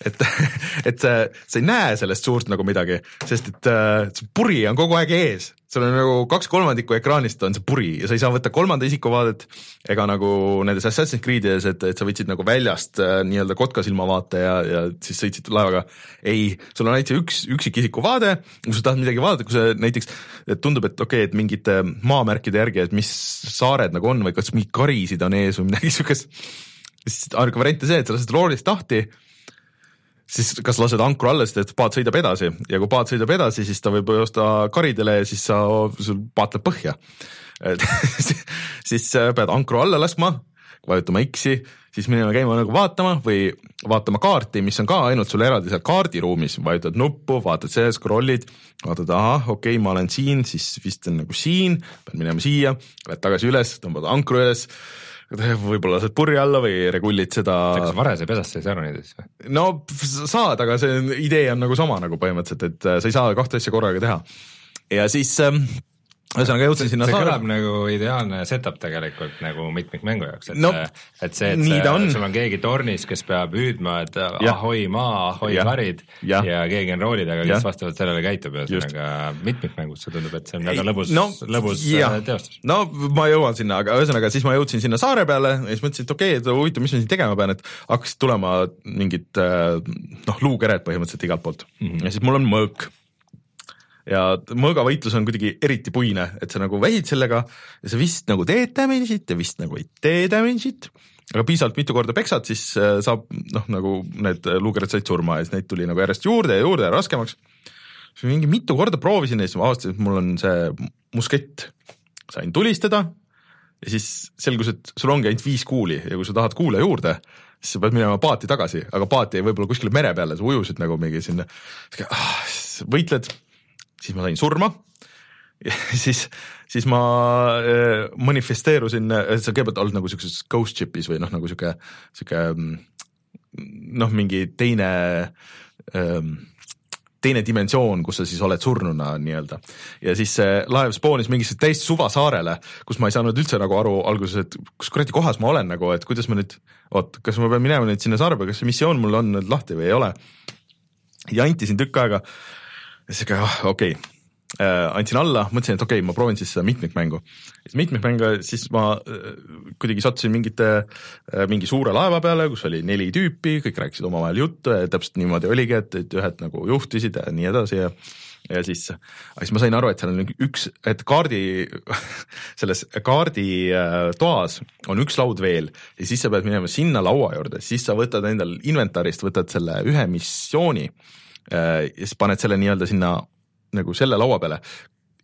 et, et sa, sa ei näe sellest suurt nagu midagi, sest et äh, see puri on kogu aeg ees, sul on nagu kaks kolmandikku ekraanist on see puri ja sa ei saa võtta kolmanda isiku vaadet ega nagu nendes Assassin's Creed'ides, et, et sa võtsid nagu väljast äh, nii-öelda kotkasilma vaate ja, ja siis sõitsid laevaga. ei, sul on ainult see üks üksikisiku vaade, kui sa tahad midagi vaadata, kui sa näiteks tundub, et okei okay,, et mingite maamärkide järgi, et mis saared nagu on või kas mingeid karisid on ees või midagi siukest siis ainuke variant on see, et sa lased roolist lahti, siis kas lased ankru alla, sest et paat sõidab edasi. Ja kui paat sõidab edasi, siis ta võib joosta karidele ja siis sa, sul paat läheb põhja. siis pead ankru alla laskma, vajutama X-i, siis minema käima nagu vaatama või vaatama kaarti, mis on ka ainult sul eraldi seal kaardiruumis, vajutad nuppu, vaatad see, scroll'id, vaatad, ahah, okei okay,, ma olen siin, siis vist on nagu siin, pead minema siia, lähed tagasi üles, tõmbad ankru üles võib-olla lased purje alla või regullid seda. kas varese pesast ei saa aru näiteks või? no saad, aga see idee on nagu sama nagu põhimõtteliselt, et sa ei saa kahte asja korraga teha. ja siis ähm, ühesõnaga jõudsin sinna see kõlab nagu ideaalne setup tegelikult nagu mitmikmängu jaoks, et no, et see, et see, on. sul on keegi tornis, kes peab hüüdma, et ja. ahoi maa, ahoi ja. karid ja. ja keegi on rooli taga, kes vastavalt sellele käitub, ühesõnaga mitmikmängus see tundub, et see on väga lõbus no,, lõbus ja. Äh, teostus. no ma jõuan sinna, aga ühesõnaga siis ma jõudsin sinna saare peale ja siis mõtlesin, et okei okay,, et huvitav, mis ma siin tegema pean, et hakkasid tulema mingid äh, noh, luukered põhimõtteliselt igalt poolt mm -hmm. ja siis mul on mõõk ja mõõgavõitlus on kuidagi eriti puine, et sa nagu vähid sellega ja sa vist nagu teed damage'it ja vist nagu ei tee damage'it, aga piisavalt mitu korda peksad, siis äh, saab noh, nagu need luukerid said surma ja siis neid tuli nagu järjest juurde ja juurde ja raskemaks. siis mingi mitu korda proovisin ja siis ma avastasin, et mul on see muskett, sain tulistada ja siis selgus, et sul ongi ainult viis kuuli ja kui sa tahad kuule juurde, siis sa pead minema paati tagasi, aga paat jäi võib-olla kuskile mere peale, sa ujusid nagu mingi sinna, ah, võitled siis ma sain surma siis, siis ma äh, manifesteerusin, sa kõigepealt oled nagu siukses ghost ship'is või noh, nagu sihuke, sihuke mm, noh, mingi teine ähm, teine dimensioon, kus sa siis oled surnuna nii-öelda. ja siis see laev spoonis mingisse täiesti suvasaarele, kus ma ei saanud üldse nagu aru alguses, et kus kuradi kohas ma olen nagu, et kuidas ma nüüd, oot, kas ma pean minema nüüd sinna saare peale, kas see missioon mul on nüüd lahti või ei ole. ja anti siin tükk aega ja siis ikka okei okay. äh,, andsin alla, mõtlesin, et okei okay,, ma proovin siis seda mitmikmängu. siis mitmikmängu, siis ma äh, kuidagi sattusin mingite äh,, mingi suure laeva peale, kus oli neli tüüpi, kõik rääkisid omavahel juttu ja täpselt niimoodi oligi, et, et ühed nagu juhtisid ja nii edasi ja ja siis, siis ma sain aru, et seal on üks, et kaardi, selles kaardi äh, toas on üks laud veel ja siis sa pead minema sinna laua juurde, siis sa võtad endal inventarist, võtad selle ühe missiooni ja siis paned selle nii-öelda sinna nagu selle laua peale.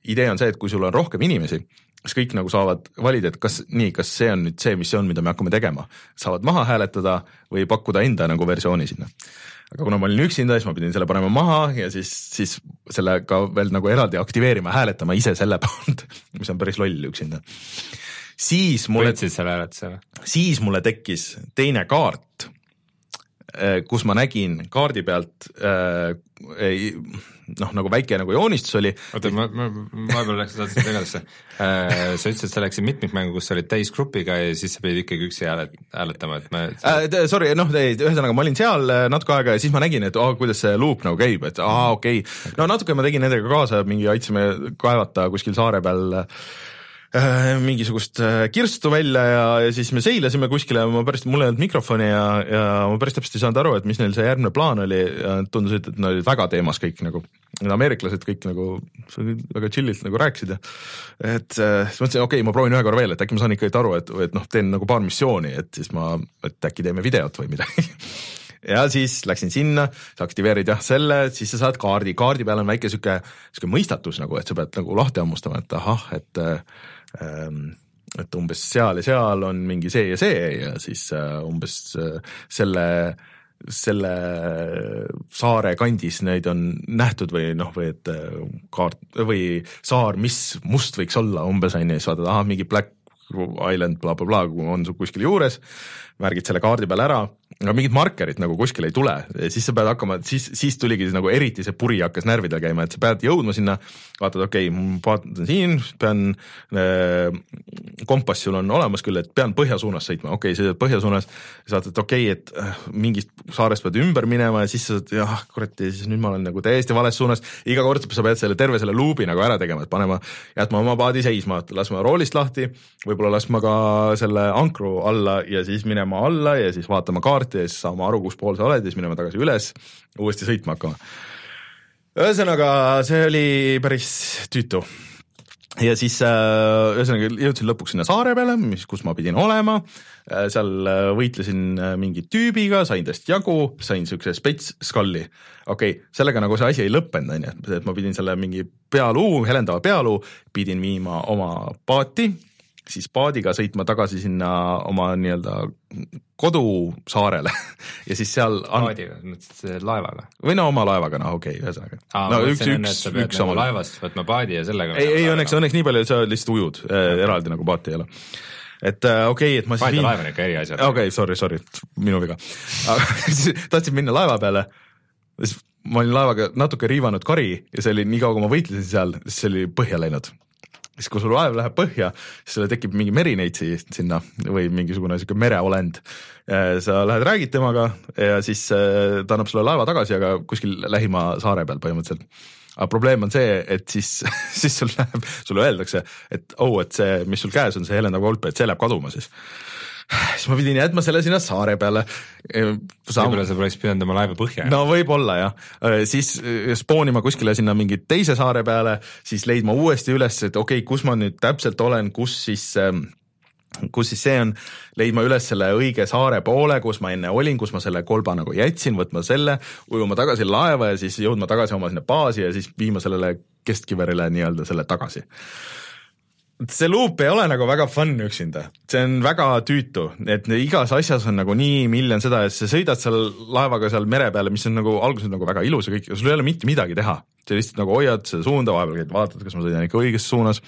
idee on see, et kui sul on rohkem inimesi, siis kõik nagu saavad valida, et kas nii, kas see on nüüd see missioon, mida me hakkame tegema, saavad maha hääletada või pakkuda enda nagu versiooni sinna. aga kuna ma olin üksinda, siis ma pidin selle panema maha ja siis, siis selle ka veel nagu eraldi aktiveerima, hääletama ise selle poolt, mis on päris loll üksinda. siis mulle. võtsid selle hääletuse või? siis mulle tekkis teine kaart Äh, kus ma nägin kaardi pealt äh, noh, nagu väike nagu joonistus oli. oota, ma, ma vahepeal läks, saatsin segadusse äh,. sa ütlesid, et sa läksid mitmikmängu, kus sa olid täisgrupiga ja siis sa pidid ikkagi üksi häälet-, hääletama, et ma äh,. Sorry, noh, ühesõnaga ma olin seal äh, natuke aega ja siis ma nägin, et oh, kuidas see luup nagu käib, et aa, okei okay.. no natuke ma tegin nendega kaasa, mingi aitasime kaevata kuskil saare peal äh, Äh, mingisugust äh, kirstu välja ja, ja siis me seilasime kuskile, ma päris, mul ei olnud mikrofoni ja, ja ma päris täpselt ei saanud aru, et mis neil see järgmine plaan oli ja tundus, et, nad olid väga teemas kõik nagu, need ameeriklased kõik nagu väga chill'ilt nagu rääkisid ja et äh, siis mõtlesin, okei okay,, ma proovin ühe korra veel, et äkki ma saan ikkagi aru, et, et noh, teen nagu paar missiooni, et siis ma, et äkki teeme videot või midagi. Ja siis läksin sinna, sa aktiveerid jah selle, siis sa saad kaardi, kaardi peal on väike sihuke, sihuke mõistatus nagu, et sa pead nagu lahti hammustama, et ahah, et äh, et umbes seal ja seal on mingi see ja see ja siis äh, umbes äh, selle, selle saare kandis neid on nähtud või noh, või et äh, kaart või saar, mis must võiks olla umbes on ju, siis vaatad, ahah, mingi Black Island blablabla bla, bla, on sul kuskil juures, märgid selle kaardi peal ära aga mingid markerid nagu kuskil ei tule, siis sa pead hakkama, siis, siis tuligi nagu eriti see puri hakkas närvidel käima, et sa pead jõudma sinna, vaatad, okei okay,, vaatan siin, pean äh,, kompass sul on olemas küll, et pean põhja suunas sõitma, okei okay,, sõidad põhja suunas, siis vaatad, et okei okay,, et äh, mingist saarest pead ümber minema ja siis sa saad, jah, kurat, ja siis nüüd ma olen nagu täiesti vales suunas, iga kord sa pead selle terve selle luubi nagu ära tegema, et panema, jätma oma paadi seisma, laskma roolist lahti, võib-olla laskma ka selle ankru alla ja siis minema alla ja siis vaatama kaarti ja siis saama aru, kus pool sa oled ja siis minema tagasi üles, uuesti sõitma hakkama. ühesõnaga, see oli päris tüütu ja siis äh, ühesõnaga jõudsin lõpuks sinna saare peale, mis, kus ma pidin olema, äh, seal äh, võitlesin mingi tüübiga, sain tast jagu, sain niisuguse spets skalli. okei okay,, sellega nagu see asi ei lõppenud, on ju, et ma pidin selle mingi pealuu, helendava pealuu, pidin viima oma paati, siis paadiga sõitma tagasi sinna oma nii-öelda kodusaarele ja siis seal an... paadiga, mõtlesid laevaga? või no oma laevaga, noh okei okay,, ühesõnaga. no üks, üks, üks nagu oma laevast võtma paadi ja sellega ei, ei õnneks, õnneks nii palju, et sa lihtsalt ujud äh, eraldi nagu paati ei ole et äh, okei okay,, et ma siis paat ja laev on ikka eri asjad. okei okay,, sorry, sorry, minu viga. tahtsin minna laeva peale, siis ma olin laevaga natuke riivanud kari ja see oli nii kaua, kui ma võitlesin seal, siis see oli põhja läinud siis kui sul laev läheb põhja, siis sulle tekib mingi merineitsi sinna või mingisugune sihuke mereolend. sa lähed räägid temaga ja siis äh, ta annab sulle laeva tagasi, aga kuskil lähima saare peal põhimõtteliselt aga probleem on see, et siis, siis sul läheb, sulle öeldakse, et oh, et see, mis sul käes on, see helendav kolp, et see läheb kaduma siis siis ma pidin jätma selle sinna saare peale. võib-olla sa poleks pidanud oma laeva põhja. no võib-olla jah, siis spoonima kuskile sinna mingi teise saare peale, siis leidma uuesti üles, et okei okay,, kus ma nüüd täpselt olen, kus siis kus siis see on, leidma üles selle õige saare poole, kus ma enne olin, kus ma selle kolba nagu jätsin, võtma selle, ujuma tagasi laeva ja siis jõudma tagasi oma sinna baasi ja siis viima sellele keskkiverile nii-öelda selle tagasi see luup ei ole nagu väga fun üksinda, see on väga tüütu, et igas asjas on nagu nii miljon seda, et sa sõidad seal laevaga seal mere peale, mis on nagu alguses nagu väga ilus ja kõik, sul ei ole mitte midagi teha. sa lihtsalt nagu hoiad seda suunda, vahepeal käid vaatad, kas ma sõidan ikka õiges suunas,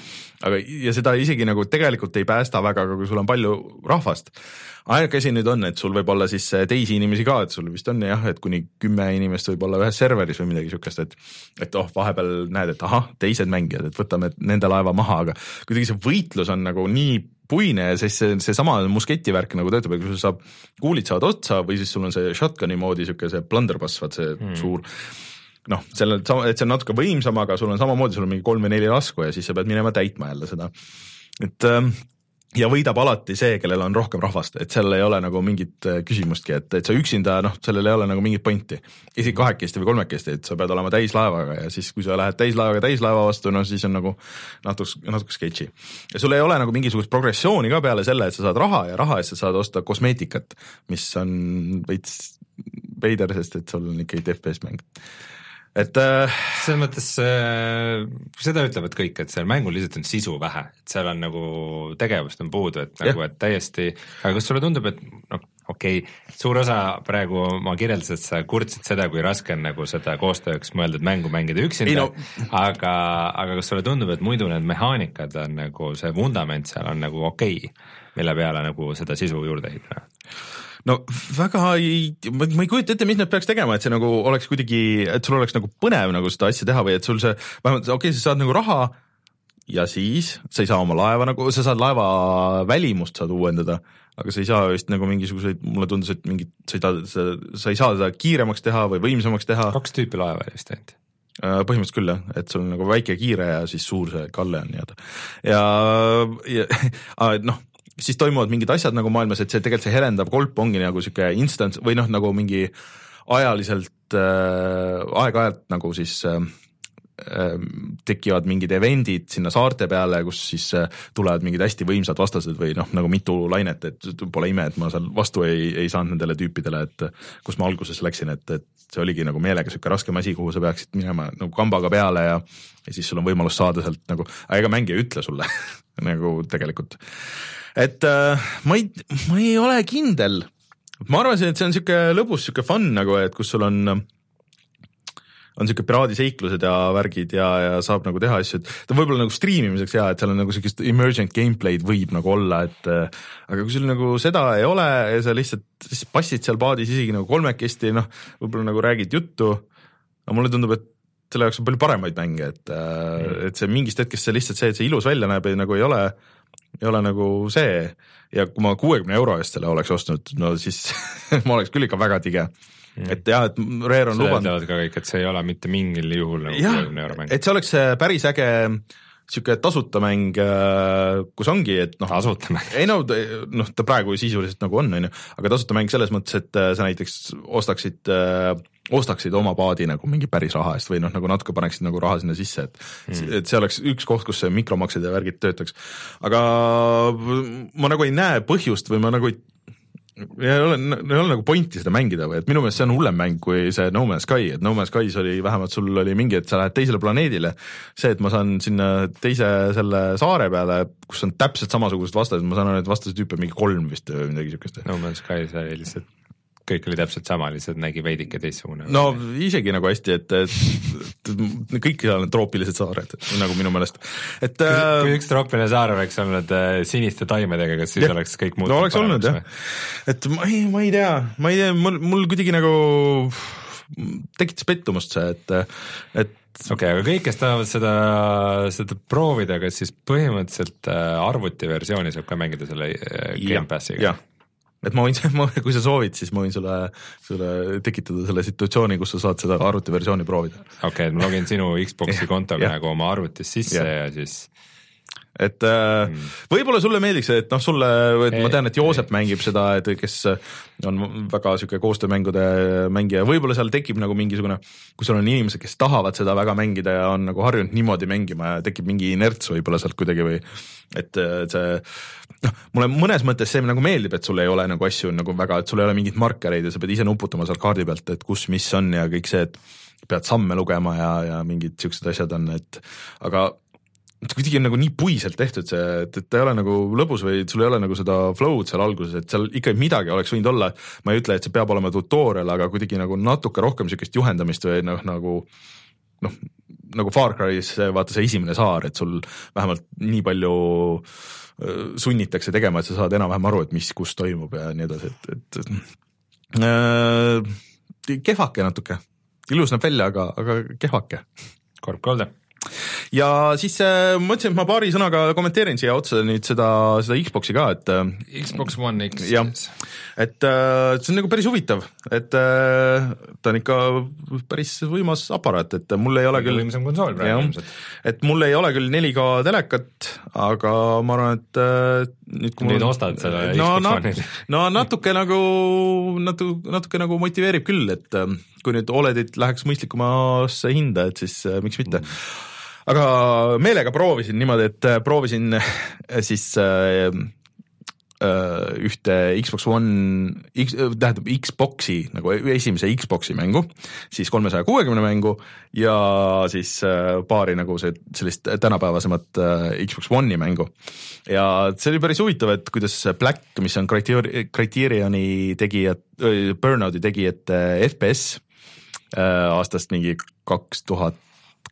aga ja seda isegi nagu tegelikult ei päästa väga, aga kui sul on palju rahvast ainuke asi nüüd on, et sul võib olla siis äh, teisi inimesi ka, et sul vist on jah, et kuni kümme inimest võib olla ühes serveris või midagi siukest, et et oh, vahepeal näed, et ahah, teised mängijad, et võtame nende laeva maha, aga kuidagi see võitlus on nagu nii puine ja siis see, seesama musketi värk nagu töötab, et kui sul saab, kuulid saavad otsa või siis sul on see shotgun'i moodi sihuke see blunderbuss, vaat see hmm. suur noh, sellel, et see on natuke võimsam, aga sul on samamoodi, sul on mingi kolm või neli lasku ja siis sa pead minema täitma jälle seda. et ähm, ja võidab alati see, kellel on rohkem rahvast, et seal ei ole nagu mingit äh, küsimustki, et, et sa üksinda, noh, sellel ei ole nagu mingit pointi. isegi kahekesti või kolmekesti, et sa pead olema täislaevaga ja siis, kui sa lähed täislaevaga täislaeva vastu, no siis on nagu natuke, natuke sketši. ja sul ei ole nagu mingisugust progressiooni ka peale selle, et sa saad raha ja raha eest sa saad osta kosmeetikat, mis on veits veider, sest et sul on ikkagi FPS mäng et äh, selles mõttes äh, seda ütlevad kõik, et seal mängul lihtsalt on sisu vähe, et seal on nagu tegevust on puudu, et nagu, et täiesti, aga kas sulle tundub, et noh, okei okay,, suur osa praegu ma kirjeldasin, et sa kurtsid seda, kui raske on nagu seda koostööks mõeldud mängu mängida üksinda, no. aga, aga kas sulle tundub, et muidu need mehaanikad on nagu see vundament seal on nagu okei okay,, mille peale nagu seda sisu juurde ehitada? No väga ei, ma ei kujuta ette, mis nad peaks tegema, et see nagu oleks kuidagi, et sul oleks nagu põnev nagu seda asja teha või et sul see, vähemalt okei okay,, sa saad nagu raha ja siis sa ei saa oma laeva nagu, sa saad laeva välimust saad uuendada, aga sa ei saa vist nagu mingisuguseid, mulle tundus, et mingit, sa ei saa, sa, ei saa seda kiiremaks teha või võimsamaks teha. kaks tüüpi laeva oli vist ainult äh, põhimõtteliselt küll jah, et sul on nagu väike kiire ja siis suur see kalle on nii-öelda. ja, ja noh, siis toimuvad mingid asjad nagu maailmas, et see tegelikult see helendav kolp ongi nagu sihuke instant või noh, nagu mingi ajaliselt äh, aeg-ajalt nagu siis äh, äh, tekivad mingid event'id sinna saarte peale, kus siis äh, tulevad mingid hästi võimsad vastased või noh, nagu mitu lainet, et pole ime, et ma seal vastu ei, ei saanud nendele tüüpidele, et kus ma alguses läksin, et, et see oligi nagu meelega sihuke raskem asi, kuhu sa peaksid minema nagu kambaga peale ja ja siis sul on võimalus saada sealt nagu, ega mängija ei ütle sulle nagu tegelikult et äh, ma ei, ma ei ole kindel. ma arvasin, et see on sihuke lõbus, sihuke fun nagu, et kus sul on on siuke piraadiseiklused ja värgid ja, ja saab nagu teha asju, et ta võib olla nagu striimimiseks hea, et seal on nagu siukest emergent gameplay'd võib nagu olla, et aga kui sul nagu seda ei ole ja sa lihtsalt siis passid seal paadis isegi nagu kolmekesti, noh, võib-olla nagu räägid juttu, aga mulle tundub, et selle jaoks on palju paremaid mänge, et mm., et see mingist hetkest see lihtsalt see, et see ilus välja näeb, nagu ei ole, ei ole nagu see ja kui ma kuuekümne euro eest selle oleks ostnud, no siis ma oleks küll ikka väga tige Mm. et jah, et Rare on lubanud. teavad ka kõik, et see ei ole mitte mingil juhul nagu kuuekümne euro mäng. et see oleks päris äge sihuke tasuta mäng, äh, kus ongi, et noh. tasuta mäng. ei no, noh, ta praegu sisuliselt nagu on, on ju, aga tasuta mäng selles mõttes, et äh, sa näiteks ostaksid äh, ostaksid oma paadi nagu mingi päris raha eest või noh, nagu natuke paneksid nagu raha sinna sisse, et mm. et see oleks üks koht, kus see mikromaksed ja värgid töötaks. aga ma nagu ei näe põhjust või ma nagu ei ei ole, ei ole nagu pointi seda mängida või et minu meelest see on hullem mäng kui see No Man's Sky, et No Man's Sky's oli vähemalt sul oli mingi, et sa lähed teisele planeedile. see, et ma saan sinna teise selle saare peale, kus on täpselt samasugused vastased, ma saan aru, et vastaseid tüüpe mingi kolm vist või midagi siukest. No Man's Sky's oli lihtsalt kõik oli täpselt sama, lihtsalt nägi veidike teistsugune. no isegi nagu hästi, et, et kõik seal on troopilised saared nagu minu meelest, et. kui, äh, kui üks troopiline saar oleks olnud äh, siniste taimedega, kas siis ja, oleks kõik muutunud? no oleks olnud jah, et ma ei, ma ei tea, ma ei tea, mul, mul kuidagi nagu tekitas pettumust see, et, et okei okay,, aga kõik, kes tahavad seda, seda proovida, kas siis põhimõtteliselt äh, arvutiversiooni saab ka mängida selle Gamepassiga? Et ma võin, kui sa soovid, siis ma võin sulle, sulle tekitada selle situatsiooni, kus sa saad seda arvutiversiooni proovida. okei okay,, ma login sinu Xbox'i kontoga nagu oma arvutis sisse ja, ja siis et äh, mm. võib-olla sulle meeldiks, et noh, sulle, et ma tean, et Joosep mängib seda, et kes on väga sihuke koostöömängude mängija, võib-olla seal tekib nagu mingisugune, kui sul on inimesed, kes tahavad seda väga mängida ja on nagu harjunud niimoodi mängima ja tekib mingi inerts võib-olla sealt kuidagi või et see noh, mulle mõnes mõttes see nagu meeldib, et sul ei ole nagu asju nagu väga, et sul ei ole mingeid markereid ja sa pead ise nuputama sealt kaardi pealt, et kus, mis on ja kõik see, et pead samme lugema ja, ja mingid siuksed asjad on, et aga kuidagi on nagu nii puiselt tehtud see, et, et ta ei ole nagu lõbus või sul ei ole nagu seda flow'd seal alguses, et seal ikka midagi oleks võinud olla, ma ei ütle, et see peab olema tutorial, aga kuidagi nagu natuke rohkem niisugust juhendamist või noh, nagu noh, nagu Far Cry's vaata see esimene saar, et sul vähemalt nii palju sunnitakse tegema, et sa saad enam-vähem aru, et mis, kus toimub ja nii edasi, et, et äh, kehvake natuke, ilus näeb välja, aga, aga kehvake. kurb kuulda ja siis äh, mõtlesin, et ma paari sõnaga kommenteerin siia otsa nüüd seda, seda Xbox'i ka, et äh, Xbox One X. jah, et äh, see on nagu päris huvitav, et ta on ikka päris võimas aparaat, et mul ei ole küll võimsam konsool praegu ilmselt. et mul ei ole küll 4K telekat, aga ma arvan, et nüüd kui nüüd ostad selle no, Xbox One'i. no natuke nagu, natuke, natuke nagu motiveerib küll, et kui nüüd Oledit läheks mõistlikumasse hinda, et siis miks mitte. Mm aga meelega proovisin niimoodi, et äh, proovisin äh, siis äh, äh, ühte Xbox One, tähendab Xbox'i nagu esimese Xbox'i mängu, siis kolmesaja kuuekümne mängu ja siis paari nagu see, sellist tänapäevasemat Xbox One'i mängu. ja see oli päris huvitav, et kuidas Black, mis on Criterion, Criterioni tegijad, Burnouti tegijate FPS aastast mingi kaks tuhat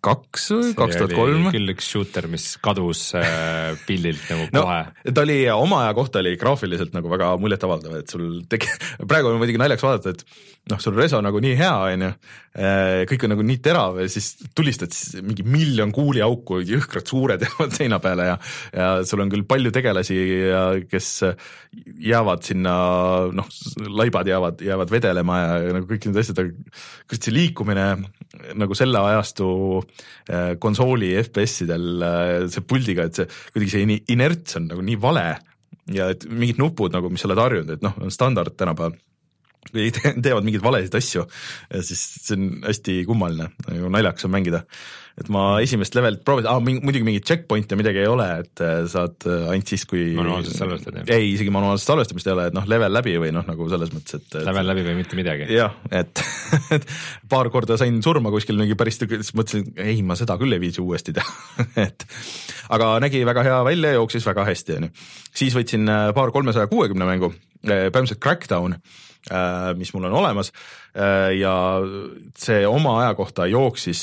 kaks või kaks tuhat kolm. küll üks shooter, mis kadus äh, pildilt nagu no, kohe. ta oli oma aja kohta oli graafiliselt nagu väga muljetavaldav, et sul tegi, praegu on muidugi naljakas vaadata, et noh, sul reso nagu nii hea, on ju, äh, kõik on nagu nii terav ja siis tulistad siis mingi miljon kuuliauku, jõhkrad suured jäävad seina peale ja ja sul on küll palju tegelasi kes jäävad sinna, noh, laibad jäävad, jäävad vedelema ja, ja nagu kõik need asjad, aga see liikumine nagu selle ajastu Äh, konsooli FPS-idel äh, see puldiga, et see kuidagi see inerts on nagu nii vale ja et mingid nupud nagu, mis sa oled harjunud, et noh, on standard tänapäeval või teevad mingeid valesid asju, siis see on hästi kummaline, nagu naljakas on mängida. et ma esimest levelit proovisin ah,, muidugi mingit checkpoint'e midagi ei ole, et äh, saad äh, ainult siis, kui manuaalselt salvestad, jah? ei, isegi manuaalset salvestamist ei ole, et noh, level läbi või noh, nagu selles mõttes, et, et level läbi või mitte midagi? jah, et paar korda sain surma kuskil mingi päris, siis mõtlesin, ei, ma seda küll ei viitsi uuesti teha et aga nägi väga hea välja, jooksis väga hästi, onju. siis võtsin äh, paar kolmesaja kuuekümne mängu, põhimõtteliselt Crackdown mis mul on olemas ja see oma aja kohta jooksis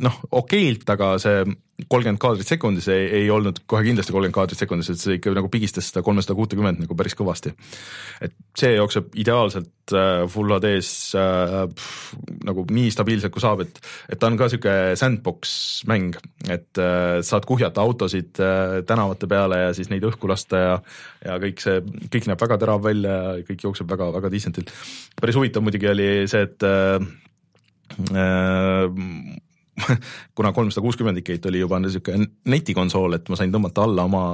noh, okeilt, aga see kolmkümmend kaadrit sekundis ei, ei olnud kohe kindlasti kolmkümmend kaadrit sekundis, et see ikka nagu pigistas seda kolmesada kuutekümmet nagu päris kõvasti. et see jookseb ideaalselt äh, full HD-s äh, nagu nii stabiilselt kui saab, et, et ta on ka niisugune sandbox mäng, et äh, saad kuhjata autosid äh, tänavate peale ja siis neid õhku lasta ja ja kõik see, kõik näeb väga terav välja ja kõik jookseb väga, väga decent'ilt. päris huvitav muidugi oli see, et äh, äh kuna kolmsada kuuskümmend ikka oli juba niisugune netikonsool, et ma sain tõmmata alla oma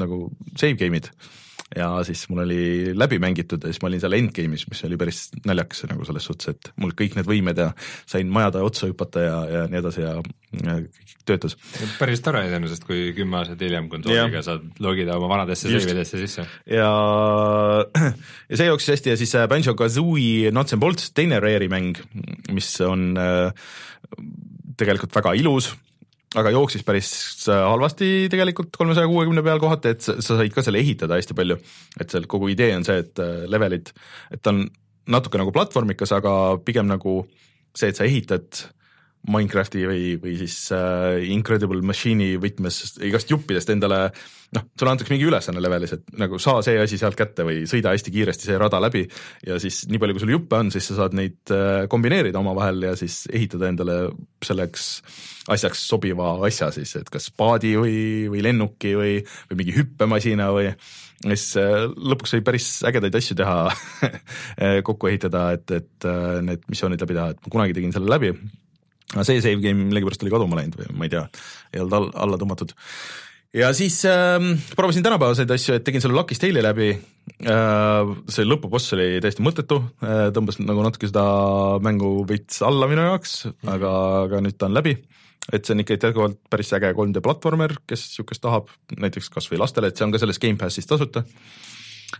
nagu save game'id ja siis mul oli läbi mängitud ja siis ma olin seal endgame'is, mis oli päris naljakas nagu selles suhtes, et mul kõik need võimed ja sain majade otsa hüpata ja, ja nii edasi ja, ja kõik töötas. päris tore iseenesest, kui kümme aastat hiljem konsooliga saad logida oma vanadesse save idesse sisse. ja, ja see jooksis hästi ja siis äh, Banjo-Kazooie Nuts and Bolts, teine Rare'i mäng, mis on äh, tegelikult väga ilus, aga jooksis päris äh, halvasti tegelikult kolmesaja kuuekümne peal kohati, et sa, sa said ka selle ehitada hästi palju. et seal kogu idee on see, et äh, levelid, et ta on natuke nagu platvormikas, aga pigem nagu see, et sa ehitad Minecrafti või, või siis äh, Incredible Machine'i võtmes igast juppidest endale noh, sulle antakse mingi ülesanne levelis, et nagu saa see asi sealt kätte või sõida hästi kiiresti see rada läbi ja siis nii palju, kui sul juppe on, siis sa saad neid äh, kombineerida omavahel ja siis ehitada endale selleks asjaks sobiva asja siis, et kas paadi või, või lennuki või, või mingi hüppemasina või siis äh, lõpuks sai päris ägedaid asju teha kokku ehitada, et, et äh, need missioonid läbi teha, et ma kunagi tegin selle läbi aga see save game millegipärast oli kaduma läinud või ma ei tea, ei olnud all, alla tõmmatud. ja siis äh, proovisin tänapäevaseid asju, et tegin selle Lucky Tale'i läbi äh,, see lõpuboss oli täiesti mõttetu äh,, tõmbas nagu natuke seda mängu veits alla minu jaoks mm, -hmm. aga, aga nüüd ta on läbi et see on ikka jätkuvalt päris äge 3D platvormer, kes niisugust tahab, näiteks kas või lastele, et see on ka selles Gamepassis tasuta.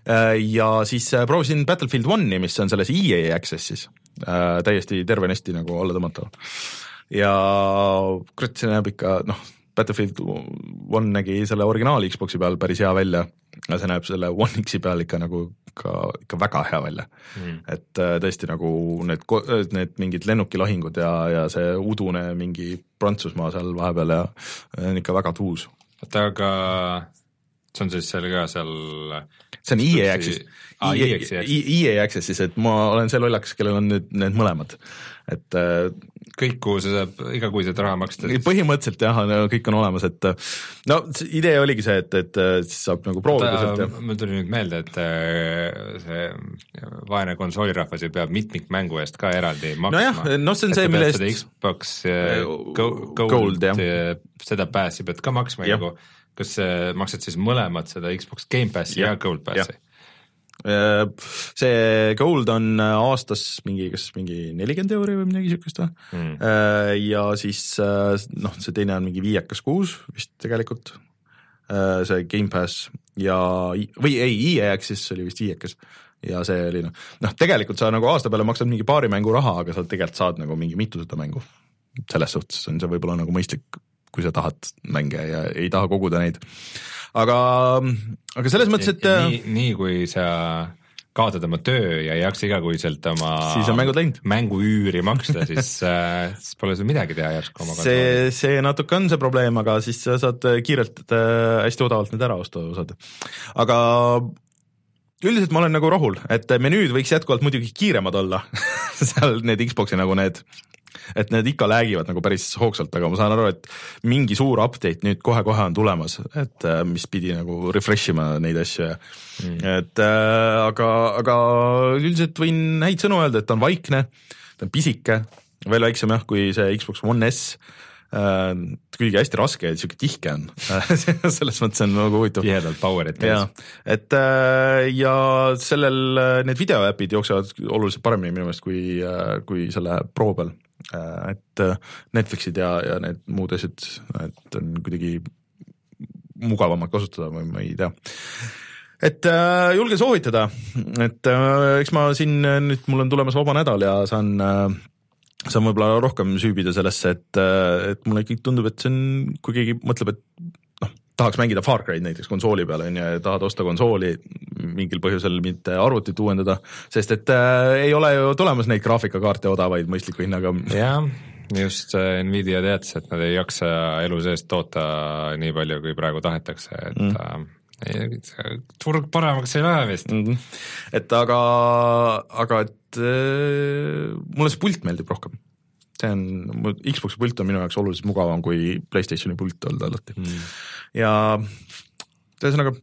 Äh, ja siis äh, proovisin Battlefield One'i, mis on selles EA Access'is, äh, täiesti tervenisti nagu alla tõmmatav ja kurat, see näeb ikka noh, Battlefield One nägi selle originaal Xbox'i peal päris hea välja, aga see näeb selle One X-i peal ikka nagu ka ikka väga hea välja. Mm.. et äh, tõesti nagu need, need mingid lennukilahingud ja, ja see udune mingi Prantsusmaa seal vahepeal ja on ikka väga tuus. oota, aga see on siis seal ka seal see on EA Access, EA Access'is, et ma olen see lollakas, kellel on nüüd need mõlemad, et äh, kõik, kuhu sa saab igakuiselt raha maksta põhimõtteliselt jah, kõik on olemas, et no idee oligi see, et, et siis saab nagu proovida sealt ja mul tuli nüüd meelde, et äh, see vaene konsoolirahvas ju peab mitmikmängu eest ka eraldi maksma. nojah, noh see on see, mille eest Xbox äh, Gold, Gold, seda pääsi pead ka maksma nagu, kas maksad siis mõlemad seda Xbox Gamepassi ja, ja Gold Passi? Äh, see Gold on äh, aastas mingi, kas mingi nelikümmend euri või midagi siukest või mm., ja siis noh, see teine on mingi viiekas kuus vist tegelikult, see Gamepass ja, või ei, Access oli vist viiekas ja see oli noh, noh tegelikult sa nagu aasta peale maksad mingi paari mängu raha, aga sa tegelikult saad nagu mingi mitusada mängu. selles suhtes on see võib-olla nagu mõistlik, kui sa tahad mänge ja ei taha koguda neid aga, aga selles mõttes, et. nii, nii kui sa kaotad oma töö ja ei jaksa igakuiselt oma siis on mängud läinud. mänguüüri maksta, siis äh, siis pole sul midagi teha järsku oma see, see natuke on see probleem, aga siis sa saad kiirelt äh, hästi odavalt need ära osta osad. aga üldiselt ma olen nagu rahul, et menüüd võiks jätkuvalt muidugi kiiremad olla seal need Xbox'i nagu need et need ikka läägivad nagu päris hoogsalt, aga ma saan aru, et mingi suur update nüüd kohe-kohe on tulemas, et äh, mis pidi nagu refresh ima neid asju ja mm. et äh, aga, aga üldiselt võin häid sõnu öelda, et ta on vaikne, ta on pisike, veel väiksem jah, kui see Xbox One S äh, kuigi hästi raske ja sihuke tihke on selles mõttes on nagu huvitav. tihedalt power'id käes. et äh, ja sellel need videoäpid jooksevad oluliselt paremini minu meelest kui, kui selle Pro peal. Äh, et äh, Netflixid ja, ja need muud asjad, et on kuidagi mugavamad kasutada või ma ei tea. et äh, julgen soovitada, et äh, eks ma siin nüüd, mul on tulemas vaba nädal ja saan äh, saan võib-olla rohkem süübida sellesse, et, äh, et mulle ikkagi tundub, et see on, kui keegi mõtleb, et tahaks mängida Far Cry'd näiteks konsooli peal on ju ja tahad osta konsooli mingil põhjusel mitte arvutit uuendada, sest et äh, ei ole ju tulemas neid graafikakaarte odavaid mõistliku hinnaga. jah, just Nvidia teatas, et nad ei jaksa elu sees toota nii palju, kui praegu tahetakse, et mm turg paremaks ei lähe vist mm. -hmm. et aga, aga et äh, mulle see pult meeldib rohkem. See on, Xbox'i pult on minu jaoks oluliselt mugavam kui Playstationi pult olnud alati. Mm. ja ühesõnaga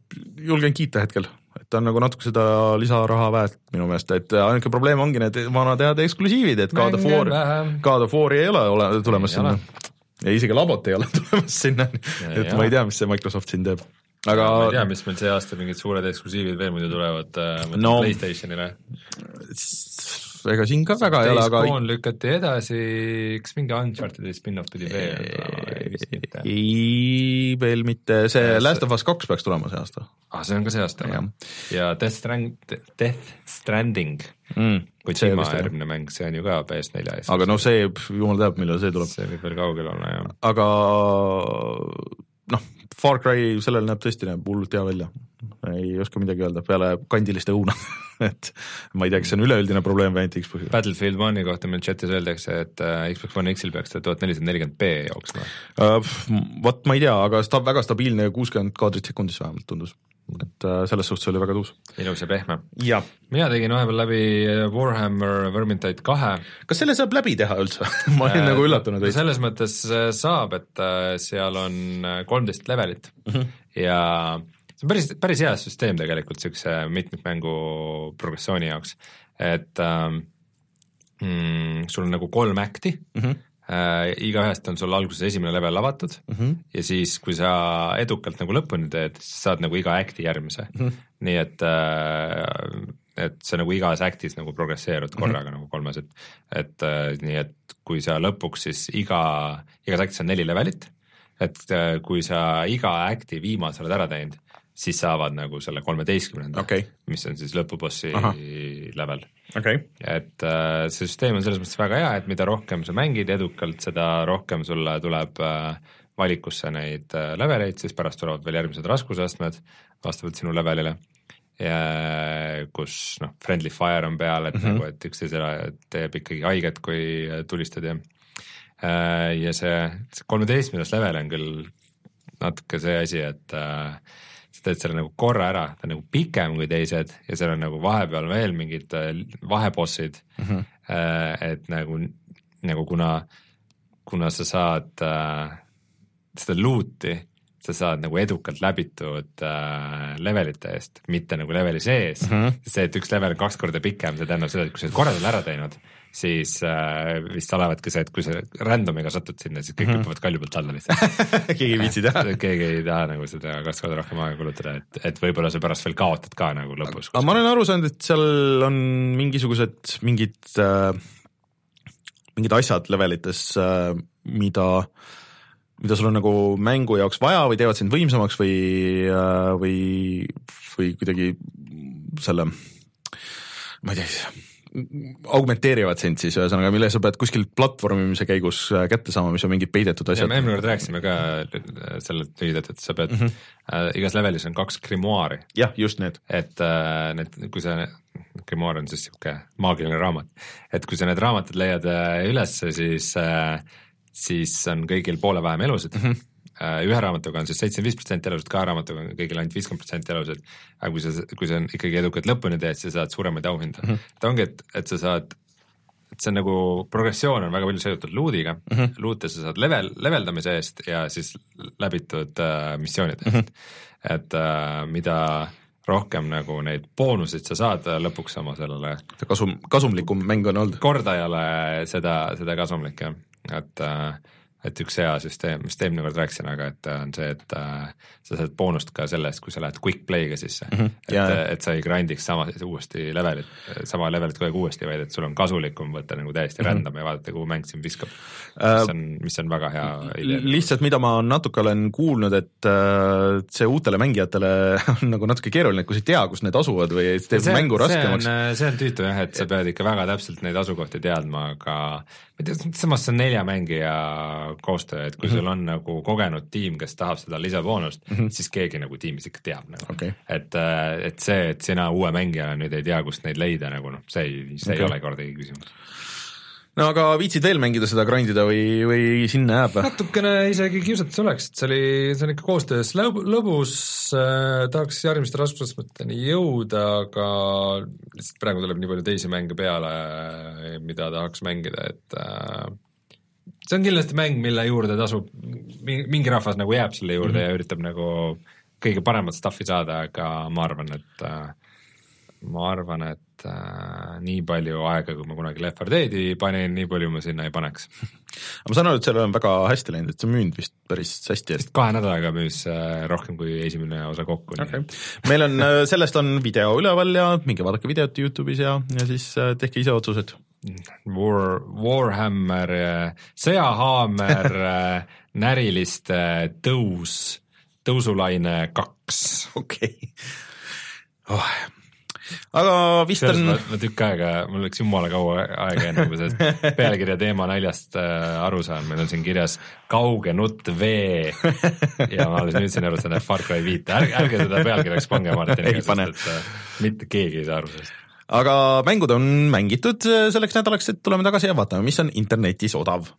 julgen kiita hetkel, et ta on nagu natuke seda lisaraha väärt minu meelest, et ainuke probleem ongi need vanad head eksklusiivid, et God of War, God of War'i ei ole, ole tulemas ei sinna. ja isegi labot ei ole tulemas sinna, et ma ei tea, mis see Microsoft siin teeb. Aga ma ei tea, mis meil see aasta mingid suured eksklusiivid veel muidu tulevad äh, no, Playstationile. Ega siin ka väga ei ole, aga Gone lükati edasi, kas mingi Uncharted'i spin-off pidi veel tulema? ei, veel mitte, see ja, Last of Us kaks peaks tulema see aasta. ah, see on ka see aasta või? ja Death Strand-, Death Stranding mm, Kojima järgmine mäng, see on ju ka PS4 ees. aga no see, jumal teab, millal see tuleb. see võib veel kaugel olla, jah. aga noh, Far Cry sellel näeb tõesti, näeb hullult hea välja. ei oska midagi öelda peale kandiliste õuna et ma ei tea, kas see on üleüldine probleem või ainult Xbox'i. Battlefield One'i kohta meil chatis öeldakse, et äh, Xbox One X-il peaks ta tuhat nelisada nelikümmend B jooksma uh,. Vot ma ei tea, aga sta-, väga stabiilne kuuskümmend kaadrit sekundis vähemalt tundus et äh, selles suhtes oli väga tuus. ilus ja pehme. mina tegin vahepeal läbi Warhammer Vermintide kahe. kas selle saab läbi teha üldse ma olin äh, nagu üllatunud selles mõttes äh, saab, et seal on kolmteist levelit mm -hmm. ja see on päris, päris hea süsteem tegelikult niisuguse mitmikmängu progressiooni jaoks, et ähm, mm, sul on nagu kolm äkti mm, -hmm äh, igaühest on sul alguses esimene level avatud mm -hmm. ja siis, kui sa edukalt nagu lõpuni teed, siis saad nagu iga act'i järgmise mm. -hmm. nii et äh, et sa nagu igas act'is nagu progresseerud korraga mm -hmm. nagu kolmes, et et äh, nii, et kui sa lõpuks siis iga, igas act'is on neli levelit, et äh, kui sa iga act'i viimase oled ära teinud, siis saavad nagu selle kolmeteistkümnenda okay., mis on siis lõpubossi Aha. level okay.. et äh, see süsteem on selles mõttes väga hea, et mida rohkem sa mängid edukalt, seda rohkem sulle tuleb äh, valikusse neid äh, leveleid, siis pärast tulevad veel järgmised raskusastmed vastavalt sinu levelile. kus noh, friendly fire on peal, et mm -hmm. nagu, et üksteisele teeb ikkagi haiget, kui tulistad ja äh, ja see, see kolmeteistkümnes level on küll natuke see asi, et äh, sa teed selle nagu korra ära, ta on nagu pikem kui teised ja seal on nagu vahepeal veel mingid äh, vahebossid mm, -hmm. et nagu, nagu kuna, kuna sa saad äh, seda loot'i, sa saad nagu edukalt läbitud äh, levelite eest, mitte nagu leveli sees mm, -hmm. see, et üks level on kaks korda pikem, see tähendab seda, et kui sa oled korra selle ära teinud, siis äh, vist olevadki see, et kui sa random'iga satud sinna, siis kõik mm -hmm. hüppavad kalju pealt alla lihtsalt keegi ei viitsi teha keegi ei taha nagu seda kaks korda rohkem aega kulutada, et, et võib-olla sa pärast veel kaotad ka nagu lõpus. aga ma olen aru saanud, et seal on mingisugused mingid äh,, mingid asjad levelites äh,, mida mida sul on nagu mängu jaoks vaja või teevad sind võimsamaks või, äh, või, või kuidagi selle, ma ei tea augmenteerivad sind siis ühesõnaga, mille sa pead kuskil platvormimise käigus äh, kätte saama, mis on mingid peidetud asjad. me eelmine kord rääkisime ka sellest lühidalt, et sa pead mm, -hmm. äh, igas levelis on kaks grimoaari. jah, just need. et äh, need, kui sa, grimoaar on siis niisugune maagiline raamat, et kui sa need raamatud leiad äh, ülesse, siis äh, siis on kõigil poole vähem elusid mm. -hmm Äh, ühe raamatuga on siis seitsekümmend viis protsenti elusid, kahe raamatuga on kõigil ainult viiskümmend protsenti elusid. aga kui sa, kui sa ikkagi edukalt lõpuni teed, siis sa saad suuremaid auhindu mm. -hmm. et ongi, et, et sa saad, et see on nagu, progressioon on väga palju seotud loot'iga mm, -hmm. loot'e sa saad level, leveldamise eest ja siis läbitud äh, missioonide eest mm. -hmm. et äh, mida rohkem nagu neid boonuseid sa saad lõpuks oma sellele kasum, kasumlikum mäng on olnud. kordajale seda, seda kasumlik jah, et äh, et üks hea süsteem, vist eelmine kord rääkisin, aga et on see, et äh, sa saad boonust ka selle eest, kui sa lähed quick play'ga sisse mm. -hmm. et, et sa ei grind'iks sama, uuesti levelit, sama levelit kogu aeg uuesti, vaid et sul on kasulikum võtta nagu täiesti mm -hmm. random ja vaadata, kuhu mäng sind viskab mis on, mis on väga hea idee. lihtsalt, mida ma natuke olen kuulnud, et see uutele mängijatele on nagu natuke keeruline, kui sa ei tea, kus need asuvad või teeb see, mängu raskemaks. see on tüütu jah, et sa pead ikka väga täpselt neid asukohti teadma, aga ma ei tea, samas see on nelja mängija koostöö, et kui mm -hmm. sul on nagu kogenud tiim, kes tahab seda lisaboonust mm, -hmm. siis keegi nagu tiimis ikka teab nagu okay.. et, äh, et see, et sina uue mängijana nüüd ei tea, kust neid leida nagu noh, see ei, see okay. ei ole kordagi küsimus no aga viitsid veel mängida seda grind ida või, või sinna jääb või? natukene isegi kiusatus oleks, et see oli, see on ikka koostöös lõb, lõbus äh,, tahaks järgmiste raskusastmeteni jõuda, aga lihtsalt praegu tuleb nii palju teisi mänge peale, mida tahaks mängida, et äh, see on kindlasti mäng, mille juurde tasub, mingi rahvas nagu jääb selle juurde mm -hmm. ja üritab nagu kõige paremat stuff'i saada, aga ma arvan, et äh, ma arvan, et äh, nii palju aega, kui ma kunagi Left 4 Dead'i panin, nii palju ma sinna ei paneks aga ma saan aru, et seal on väga hästi läinud, et see on müünud vist päris hästi. kahe nädalaga müüs äh, rohkem kui esimene osa kokku okay.. meil on, äh, sellest on video üleval ja minge vaadake videot Youtube'is ja, ja siis äh, tehke ise otsused. War, Warhammer, sõjahaamer näriliste tõus, tõusulaine kaks. okei okay. oh aga vist on. ma tükk aega, mul läks jumala kaua aega enne, kui ma sellest pealkirja teema naljast äh, aru saan, meil on siin kirjas kauge nutt vee ja ma alles nüüd sain aru, et see näeb Far Cry viite, ärge, ärge seda pealkirjaks pange Martiniga, sest et äh, mitte keegi ei saa aru sellest aga mängud on mängitud äh, selleks nädalaks, et tuleme tagasi ja vaatame, mis on internetis odav.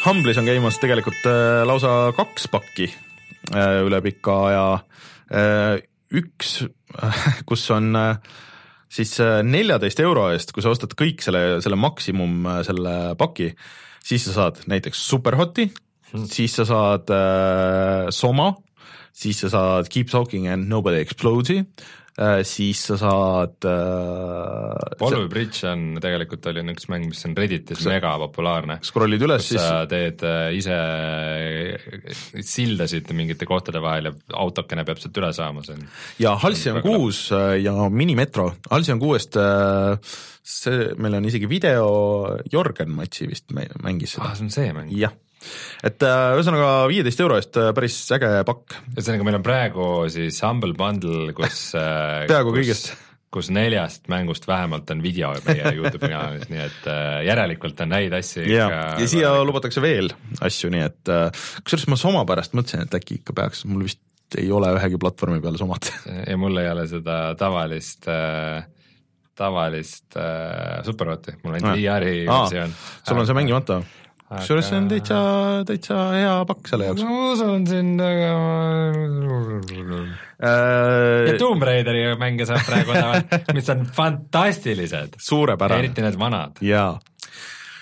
Humble'is on käimas tegelikult äh, lausa kaks pakki äh, üle pika aja üks, kus on siis neljateist euro eest, kui sa ostad kõik selle, selle maksimum selle paki, siis sa saad näiteks Superhoti siis sa saad äh, Soma, siis sa saad Keep Talking and Nobody Explodes'i Äh, siis sa saad äh,. Follow Bridge on tegelikult oli üks mäng, mis on Redditis mega populaarne. scroll'id üles, siis sa teed äh, ise sildasid mingite kohtade vahel ja autokene peab sealt üle saama, see on. ja Halcyon kuus äh, ja Minimetro, Halcyon kuuest äh, see, meil on isegi video, Jörgen Matsi vist mängis seda ah,. see on see mäng? jah et äh, ühesõnaga viieteist euro eest äh, päris äge pakk. ühesõnaga, meil on praegu siis Humble Bundle, kus äh, peaaegu kõigest kus neljast mängust vähemalt on video meie Youtube'i kanalis, nii et järelikult on häid asju ja, ikka ja siia väga... lubatakse veel asju, nii et kusjuures ma Soma pärast mõtlesin, et äkki ikka peaks, mul vist ei ole ühegi platvormi peal Somat ja mul ei ole seda tavalist äh, tavalist äh, Superhoti, mul on ainult VR-i versioon. sul on see mängimata? Kusjuures see on täitsa, täitsa hea pakk selle jaoks. ma usun sind, aga äh... ja Tomb Raideri mänge saab praegu odavalt, mis on fantastilised. eriti need vanad. jaa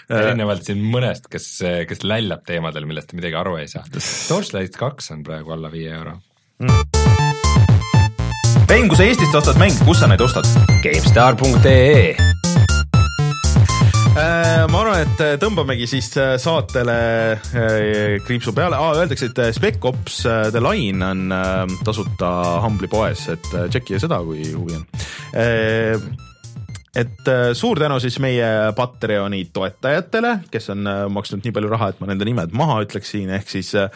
erinevalt siin mõnest, kes, kes lällab teemadel, millest midagi aru ei saa. Torchlight kaks on praegu alla viie euro mm.. mäng, kui sa Eestist ostad mänge, kus sa neid ostad? GameStar.ee Äh, ma arvan, et äh, tõmbamegi siis äh, saatele kriipsu peale. Ah,, öeldakse, et Spec Ops The Line on tasuta Humble'i poes, et tšekkige seda, kui huvi on et äh, suur tänu siis meie Patreoni toetajatele, kes on äh, maksnud nii palju raha, et ma nende nimed maha ütleksin, ehk siis äh,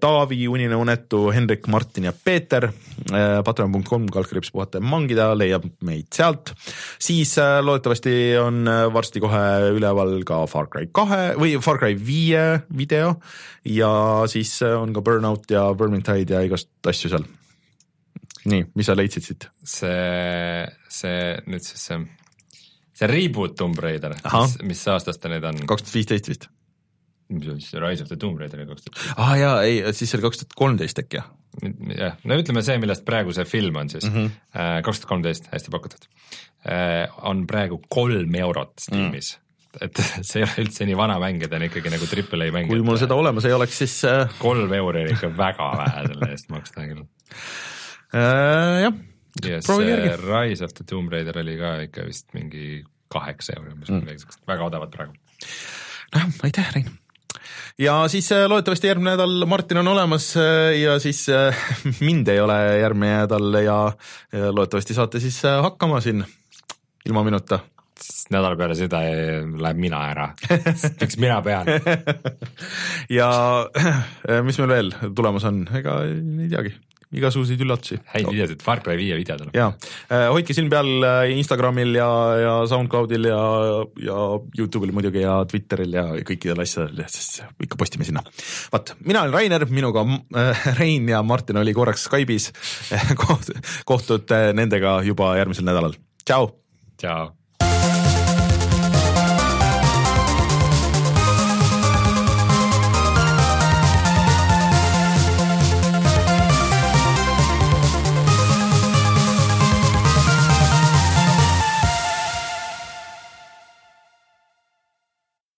Taavi, Unine Unetu, Hendrik, Martin ja Peeter. Patreon.com, kaldkriips puhata ja mangida, leiab meid sealt. siis loodetavasti on varsti kohe üleval ka Far Cry kahe või Far Cry viie video ja siis on ka Burnout ja Vermintide ja igast asju seal nii, mis sa leidsid siit? see, see nüüd siis see see reboot Tomb Raider, mis, mis aastast ta nüüd on? kaks tuhat viisteist vist. mis on siis Rise of the Tomb Raider kaks tuhat aa ah, jaa, ei, siis see oli kaks tuhat kolmteist äkki jah? jah, no ütleme see, millest praegu see film on siis, mhm. äh, kaks tuhat kolmteist, hästi pakutud. Äh, on praegu kolm eurot Steamis mm et see ei ole üldse nii vana mäng ja ta on ikkagi nagu triple A mäng. kui mul seda olemas ei oleks, siis äh... kolm euri on ikka väga vähe selle eest maksta küll jah ja see Rise of the Tomb Raider oli ka ikka vist mingi kaheksa euri umbes mm., midagi siukest, väga odavad praegu. noh, aitäh, Rein. Ja siis äh, loodetavasti järgmine nädal Martin on olemas äh, ja siis äh, mind ei ole järgmine nädal ja, loodetavasti saate siis hakkama siin ilma minuta. nädala peale seda läheb mina ära, miks mina pean? Ja mis meil veel tulemas on, ega ei teagi igasuguseid üllatusi. häid videosid, Far Cry viie video tuleb. jaa, hoidke silm peal Instagramil ja, ja SoundCloudil ja, ja Youtube'il muidugi ja Twitteril ja kõikidel asjadel, sest ikka postime sinna. vaat, mina olen Rainer, minuga äh, Rein ja Martin oli korraks Skype'is koht, kohtud nendega juba järgmisel nädalal, tšau. tšau